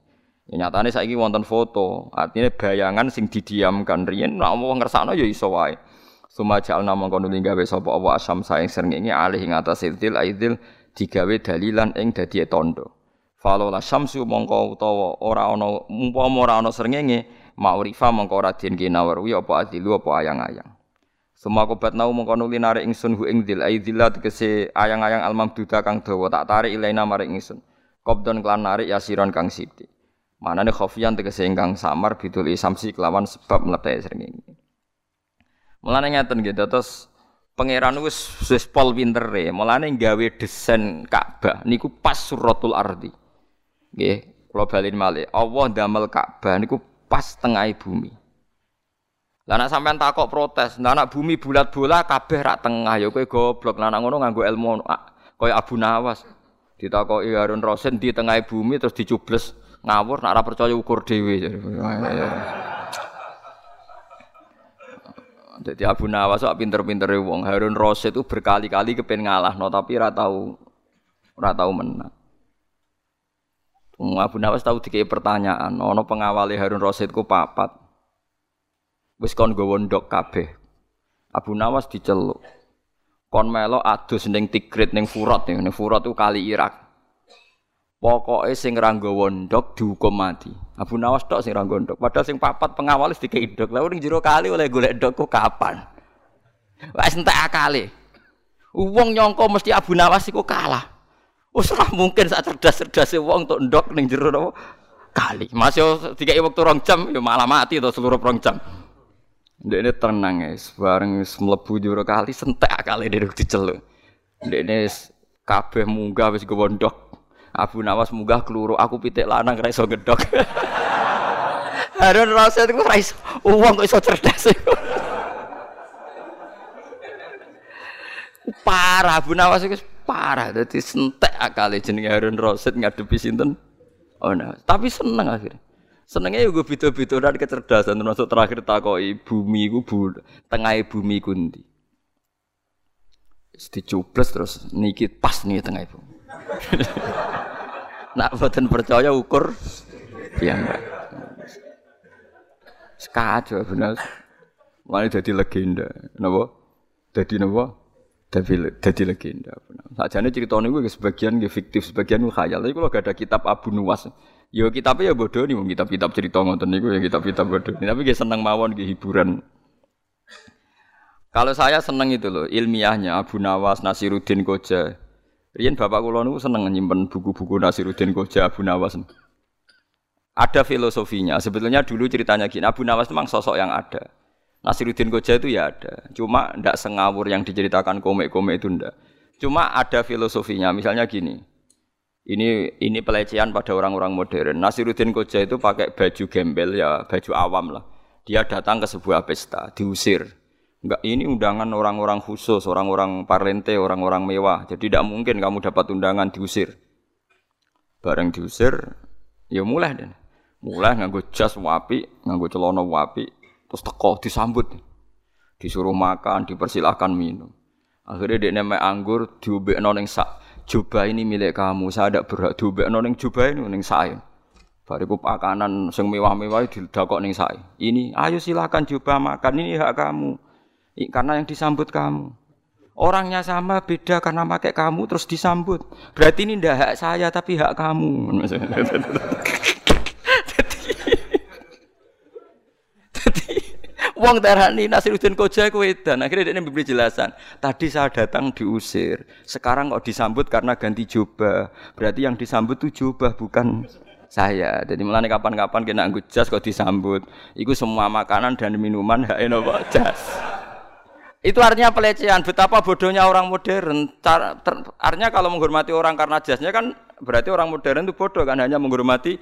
Ya nyatane saiki wonten foto, artinya bayangan sing didiamkan riyen nek wong ngersakno ya iso wae. Suma jalna mongko nuli gawe sapa apa asam saing srengenge alih ing atas idil aidil digawe dalilan ing dadi tondo. Falo la syamsu mongko utawa ora ana umpama ora ana srengenge ma'rifa mongko ora den kinawari apa adilu apa ayang-ayang. Semua kobat nau mongko nuli narik ingsun hu ing dil aidillah tegese ayang-ayang almamduda kang dawa tak tarik ilaina maring ingsun. Qabdon kelan narik yasiron kang sithik. Mana nih tegese ingkang samar bidul isamsi kelawan sebab meletai sering ini. Mulane ngeten gitu terus pangeran wis wis pol pintere, mulane gawe desain Ka'bah niku pas suratul ardi. Nggih, kula balin malih. Allah damel Ka'bah niku pas tengah bumi. Lah nek sampean takok protes, nah bumi bulat bola kabeh rak tengah ya kowe goblok. Lah ngono nganggo ilmu kaya Abu Nawas. Ditakoki Harun Rasid di tengah bumi terus dicubles ngawur nak ora percaya ukur dhewe. Jadi Abu Nawas kok pinter-pinter wong Harun Rasid itu berkali-kali kepen ngalah no, tapi ora tahu ora tahu menang. Abu Nawas tahu dikei pertanyaan, ono pengawali Harun Rasid ku papat. Wis kon nggawa ndok kabeh. Abu Nawas diceluk. Kon melo adus ning Tigrit ning Furat ning Furat itu kali Irak. Pokoknya sing ranggawa ndok dihukum mati. Abu Nawas tok sing ranggawa ndok. Padahal sing papat pengawal wis dikei. Lah ning jero kali oleh golek ndok kapan? Wis entek akale. Wong nyangka mesti Abu Nawas iku kalah. Ora mungkin sak cerdas-cerdase wong untuk ndok ning jero napa kali. Masih dikei waktu rong jam ya malah mati to seluruh rong jam. Ndek ini tenang guys, bareng mlebu jero kali sentek akale dhewe diceluk. Ndek ini kabeh munggah wis gowo ndok. Abu Nawas munggah keluru, aku pitik lanang ra iso gedhok. Harun Rasid iku ra iso, wong kok iso cerdas parah Abu Nawas iku parah dadi sentek akale jenenge Harun Rasid ngadepi sinten? Oh nah, tapi seneng akhirnya. Senengnya juga beda-beda dan kecerdasan termasuk terakhir takoi bumi ku bu, tengah bumi kundi. Dicubles terus niki pas nih tengah bumi. Nak boten percaya ukur piyambak. Sekacau bener. Mulai jadi legenda, napa? Jadi napa? Jadi jadi legenda. Sajane cerita niku sebagian nggih fiktif, sebagian khayal. Tapi kalau gak ada kitab Abu Nuwas, ya kitabnya ya bodoh nih, kitab-kitab cerita ngoten niku ya kitab-kitab bodoh. Tapi nggih seneng mawon nggih hiburan. Kalau saya seneng itu loh ilmiahnya Abu Nawas, Nasiruddin Koja, Rian bapak kula niku seneng nyimpen buku-buku Nasiruddin Koja Abu Nawas. Ada filosofinya. Sebetulnya dulu ceritanya gini, Abu Nawas memang sosok yang ada. Nasiruddin Koja itu ya ada. Cuma ndak sengawur yang diceritakan komik-komik itu ndak. Cuma ada filosofinya. Misalnya gini. Ini ini pelecehan pada orang-orang modern. Nasiruddin Koja itu pakai baju gembel ya, baju awam lah. Dia datang ke sebuah pesta, diusir. Enggak, ini undangan orang-orang khusus, orang-orang parlente, orang-orang mewah. Jadi tidak mungkin kamu dapat undangan diusir. Bareng diusir, ya mulai deh. Mulai nganggo jas wapi, nganggo celana wapi, terus teko disambut. Disuruh makan, dipersilahkan minum. Akhirnya dia nama anggur diubek noning sak. Jubah ini milik kamu, saya tidak berhak diubek noning jubah ini noning saya. Bariku pakanan sing mewah-mewah didakok ning saya. Ini, ayo silakan coba makan, ini hak kamu karena yang disambut kamu. Orangnya sama beda karena pakai kamu terus disambut. Berarti ini tidak hak saya tapi hak kamu. Wong terani Nasiruddin Koja ku edan. Akhirnya dia memberi jelasan. Tadi saya datang diusir. Sekarang kok disambut karena ganti jubah. Berarti yang disambut itu jubah bukan saya. Jadi melani kapan-kapan kena anggut jas kok disambut. Iku semua makanan dan minuman hak eno jas. Itu artinya pelecehan. Betapa bodohnya orang modern. Ter, artinya kalau menghormati orang karena jasnya kan berarti orang modern itu bodoh kan hanya menghormati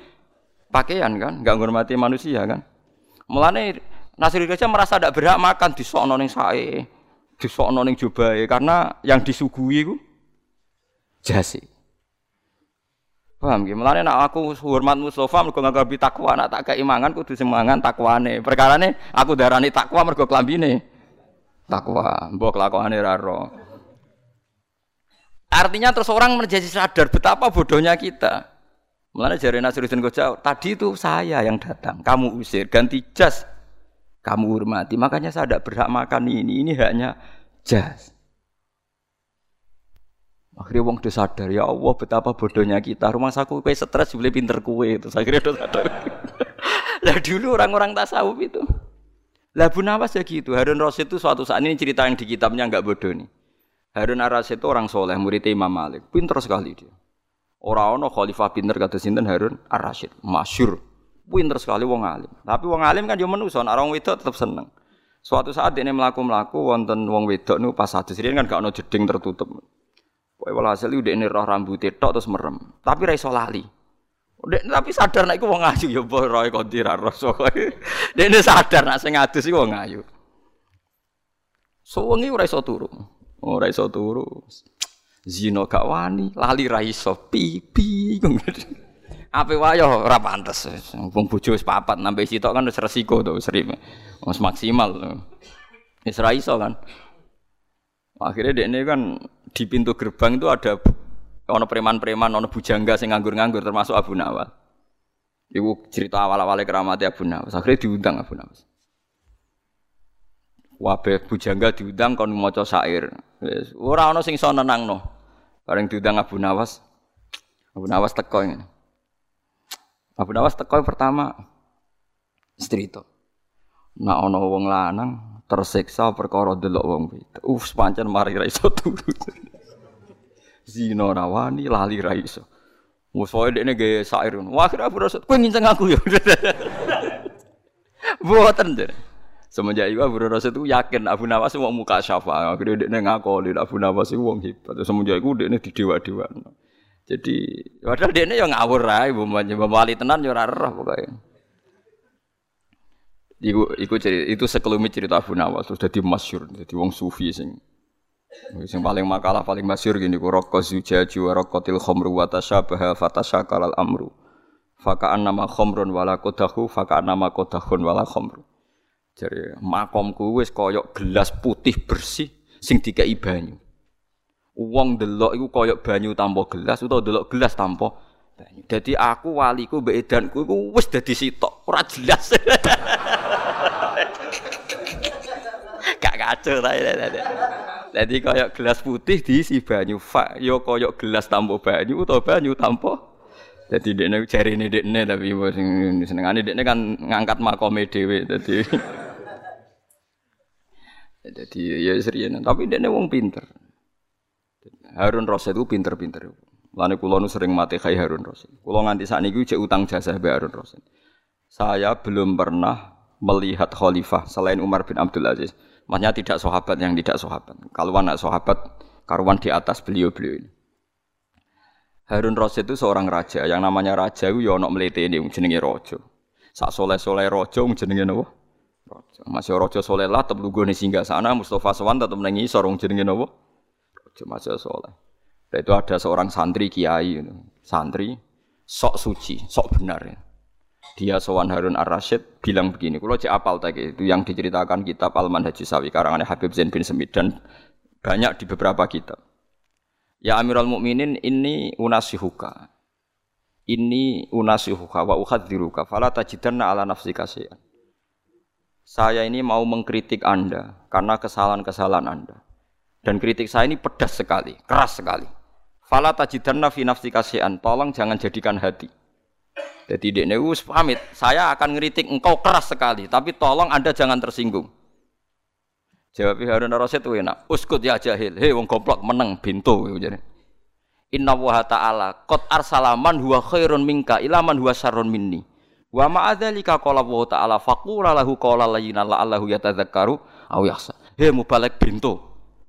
pakaian kan, nggak menghormati manusia kan. Mulane Nasir Gajah merasa tidak berhak makan di sono ning sae, di sono ning jubahe karena yang disuguhi itu jasi. Paham nggih? Mulane nek aku hormat Mustofa mergo nggawe takwa, nak tak keimangan kudu semangan takwane. Perkarane aku darani takwa mergo klambine takwa, mbok kelakuane ra Artinya terus orang menjadi sadar betapa bodohnya kita. Mulanya jari Nasruddin Goja, tadi itu saya yang datang, kamu usir, ganti jas, kamu hormati. Makanya saya tidak berhak makan ini, ini hanya jas. Akhirnya wong udah sadar, ya Allah betapa bodohnya kita. Rumah saku kue stres, boleh pinter kue. itu. akhirnya udah sadar. lah dulu orang-orang tasawuf itu. Lah Bu Nawas ya gitu. Harun Rasid itu suatu saat ini cerita yang di kitabnya enggak bodoh nih. Harun Rasid itu orang soleh, murid Imam Malik. Pinter sekali dia. Orang ono khalifah pinter kata sinten Harun Ar-Rasyid, masyhur. Pinter sekali wong alim. Tapi wong alim kan yo manusa, orang wedok tetap seneng. Suatu saat ini melaku-melaku wonten wong wedok niku pas hadis ini kan gak ono jeding tertutup. Pokoke walhasil udah ini roh rambut tok terus merem. Tapi ra iso lali. Dek, tapi sadar nek iku wong ayu ya mbah roe kondi ra rasa. Dek sadar nek sing adus iku wong ayu. Suwengi ora iso turu. Ora iso turu. Zino gak wani, lali ra iso pipi. Ape wayo ora pantes. Wong bojo wis papat nambe sitok kan wis resiko to wis Wis maksimal. Wis ra iso kan. Akhirnya dekne kan di pintu gerbang itu ada Ono preman-preman, ono bujangga sing nganggur-nganggur termasuk Abu Nawas. Ibu cerita awal-awalnya keramatnya Abu Nawas. Akhirnya diundang Abu Nawas. Wabe bujangga diundang kon maca syair. Ora ono sing iso nenangno. Bareng diundang Abu Nawas. Abu Nawas teko ini. Abu Nawas teko pertama itu. Nak ono wong lanang tersiksa perkara delok wong wedok. Uf, pancen mari ra iso turu zina rawani lali ra iso. Musoe dekne ge. Wah kira Abu Rasul kowe nginceng aku ya. Mboten jare. Semenjak itu Abu Rasul itu yakin Abu Nawas mau muka syafa. Akhirnya dia ngakoli Abu Nawas itu wong hebat. Semenjak itu dia di dewa. Jadi padahal dia yang ngawur lah, ibu wali tenan yo ora roh pokoknya. Iku, iku cerita, itu sekelumit cerita Abu Nawas terus jadi masyur, jadi wong sufi sing yang paling makalah paling masyur gini ku rokok zujaju wa rokotil khomru wa tasyabaha fatasyakal al amru. Faka'an nama khomrun wala kodahu faka'an nama kodahun wala khomru. Jadi makomku wis koyok gelas putih bersih sing dikai banyu. Uang delok iku koyok banyu tanpa gelas utawa delok gelas tanpa banyu. Jadi aku waliku mbek edanku iku wis dadi sitok, ora jelas. Gak kacau ta. Jadi kayak gelas putih diisi banyu, fa yo koyok gelas tanpa banyu atau banyu tanpa. Jadi cari ini dekne tapi sing senengane dekne kan ngangkat makome dhewe dadi. Jadi ya serius, tapi dekne wong pinter. Harun Rasid itu pinter-pinter. Lani kulo nu sering mati kai Harun Rasid. Kulo nganti saat ini cek utang jasa be Harun Rasid. Saya belum pernah melihat khalifah selain Umar bin Abdul Aziz Maksudnya tidak sahabat yang tidak sahabat. Kalau anak sahabat, karuan di atas beliau-beliau ini. Harun Rasid itu seorang raja. Yang namanya raja itu ya melete ini, jenenge rojo. Sak soleh-soleh rojo, jenenge apa? Rojo. Masih rojo soleh lah, tetap lugu nih singgah sana. Mustafa Sowan tetap nengi sorong jenenge apa? Rojo masih soleh. Dan itu ada seorang santri kiai, santri sok suci, sok benar. Ya dia Sowan Harun Ar-Rasyid bilang begini, kalau cek apal tadi itu yang diceritakan kitab Al-Manhaj Sawi karangannya Habib Zain bin Semid dan banyak di beberapa kitab. Ya Amirul Mukminin ini unasihuka. Ini unasihuka wa uhadziruka fala tajidanna ala nafsika syai'an. Saya ini mau mengkritik Anda karena kesalahan-kesalahan Anda. Dan kritik saya ini pedas sekali, keras sekali. Fala tajidanna fi nafsika syai'an. Tolong jangan jadikan hati jadi dia neus pamit, saya akan ngeritik engkau keras sekali, tapi tolong anda jangan tersinggung. Jawab Harun Rasid itu enak. Uskut ya jahil. Hei wong goblok meneng bintu jadi. Inna wa ta'ala qad arsalaman huwa khairun minka ilaman huwa syarrun minni. Wa ma'adzalika qala wa ta'ala faqula lahu qala layyina la'allahu yatadzakkaru aw yakhsha.
He mubalek bintu.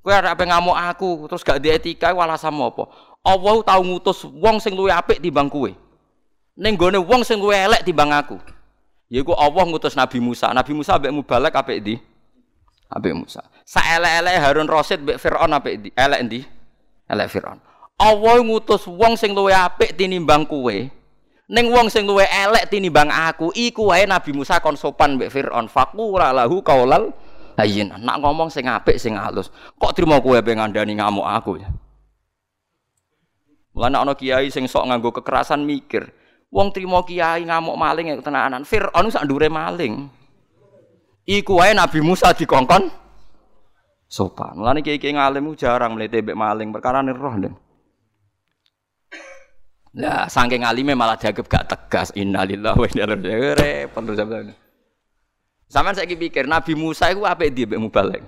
Kowe arep ngamuk aku terus gak di etika sama apa? Allah tau ngutus wong sing luwih apik timbang kowe. Ning gone wong sing luwih elek timbang aku. Yaiku Allah ngutus Nabi Musa. Nabi Musa mbek mubalek apik di? Apik Musa. Saelek-elek Harun Rasid mbek Firaun apik di? Elek ndi? Elek Firaun. Allah ngutus wong sing luwih apik tinimbang kowe. Ning wong sing luwih elek tinimbang aku, iku wae Nabi Musa kon sopan mbek Firaun. Faqura lahu qaulal hayyin. Nak ngomong sing apik sing halus. Kok trimo kowe pe ngandani ngamuk aku ya? Mulane ana kiai sing sok nganggo kekerasan mikir, wong trimo kiai ngamuk maling ya tenanan. Firaun sak ndure maling. Iku wae Nabi Musa dikongkon sopan. Mulane kiai-kiai ngalim jarang mlete mbek maling perkara roh ndeng. Lah saking alime malah dianggap gak tegas. Innalillahi wa inna ilaihi raji'un. Repot terus sampean. Sampeyan saiki pikir Nabi Musa iku apik ndi mbek mubalek?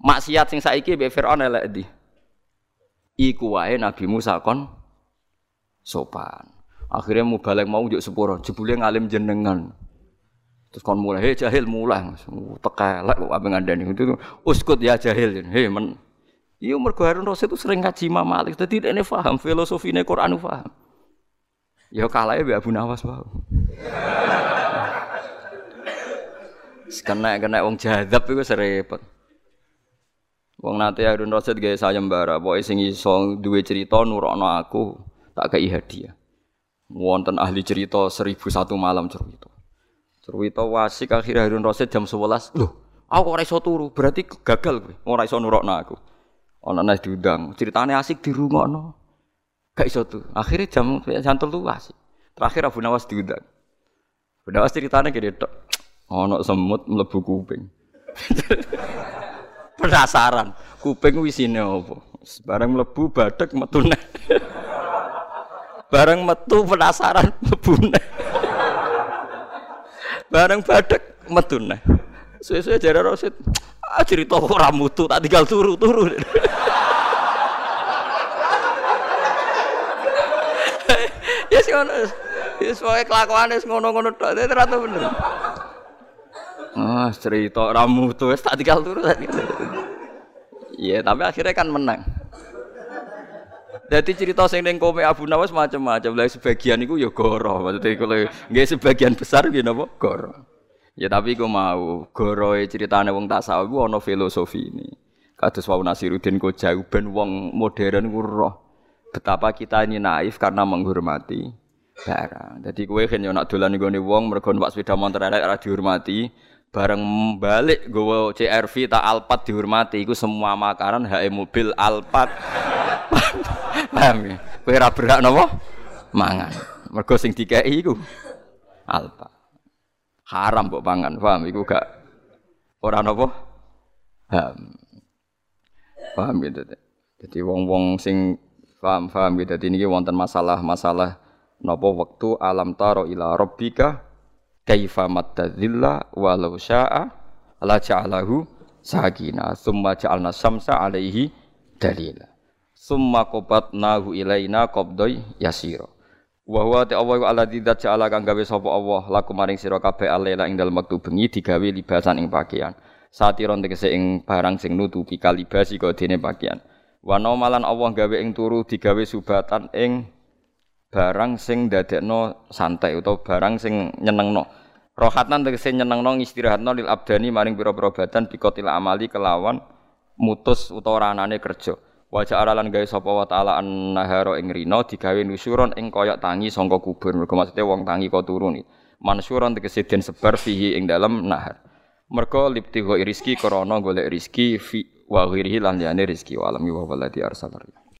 Maksiat sing saiki mbek Firaun elek ndi? Iku wae Nabi Musa kon sopan. Akhirnya mubalek mau njuk sepuro, jebule ngalim jenengan. Terus kon mulai, hei jahil mulai, tekelek kok apa ngandani itu, uskut ya jahil, hei men, Iya mergo Harun Rasid itu sering ngaji Imam Malik, dadi ini paham filosofine Quran paham. Ya kalah ya Abu Nawas paham. kena kena wong jadab itu serempet. Wong nate Harun Rasid gawe sayembara, pokoke sing iso duwe cerita nurokno aku tak kei hadiah. Wonten ahli cerita seribu satu malam cerita. Cerita wasik akhir Harun Rasid jam 11. Loh, aku kok iso turu, berarti gagal kowe. Ora iso nurokno aku. Ana nas diundang, ceritane asik dirungokno. Gak iso tuh. Akhirnya jam jam telu asik. Terakhir Abu Nawas diundang. Abu Nawas ceritane gede tok. Ana semut mlebu kuping. Penasaran, kuping wisine apa? Bareng mlebu badhek metu Bareng metu penasaran mlebu Bareng badhek metu neh. Suwe-suwe jare Rasid, ah cerita ora mutu tak tinggal turu-turu. ya sih ngono. Ya pokoke kelakuane ngono-ngono tok. Rata bener. Ah, cerita ramu tuh tak tinggal turu tadi. Iya, tapi akhirnya kan menang. Jadi cerita sing ning kome Abu Nawas macam-macam. Lah sebagian iku ya goro. Maksudnya kalau nggak sebagian besar gitu napa goro. Ya tapi gue mau goroe ceritane wong tasawuf ono filosofi ini. Kados wau Nasiruddin kok jauh ben wong modern ku roh betapa kita ini naif karena menghormati barang. Jadi kowe kan yo nak dolan nggone wong mergo numpak sepeda motor elek ora dihormati, bareng balik gue CRV tak Alphard dihormati iku semua makanan HE mobil Alphard. Paham ya? Kowe ora berhak? Mangan. Mergo sing dikeki iku Alphard. Haram kok pangan, paham iku gak ora napa? Paham. Paham gitu. Jadi wong-wong sing paham paham gitu. Jadi ini wonten masalah-masalah napa waktu alam taro ila rabbika kaifa mattadzilla walau syaa la ja'alahu sakina summa ja'alna samsa alaihi dalila summa qabatnahu ilaina qabdai yasira wa huwa ta Allah ala didat ja'ala kang gawe sapa Allah laku maring sira kabeh alela ing dalem wektu bengi digawe libasan ing pakaian satiron tegese ing barang sing nutupi kalibasi kok dene pakaian. Wa malan Allah gawe ing turu digawe subatan ing barang sing dadekno santai utawa barang sing nyenengno. Rohatan tegese nyenengno istirahatno lil abdani maring pira-pira badan bikotil amali kelawan mutus utawa ranane kerja. Wajah aralan gawe sapa wa taala an nahara ing rina digawe nusuron ing koyok tangi sangka kubur. Mergo maksude wong tangi kok turun. Mansuron tegese den sebar fihi ing dalem nahar. Mergo liptigo rizki krana golek rizki fi wa ghirihi lan liyane rizki wa alami wa waladi arsalar.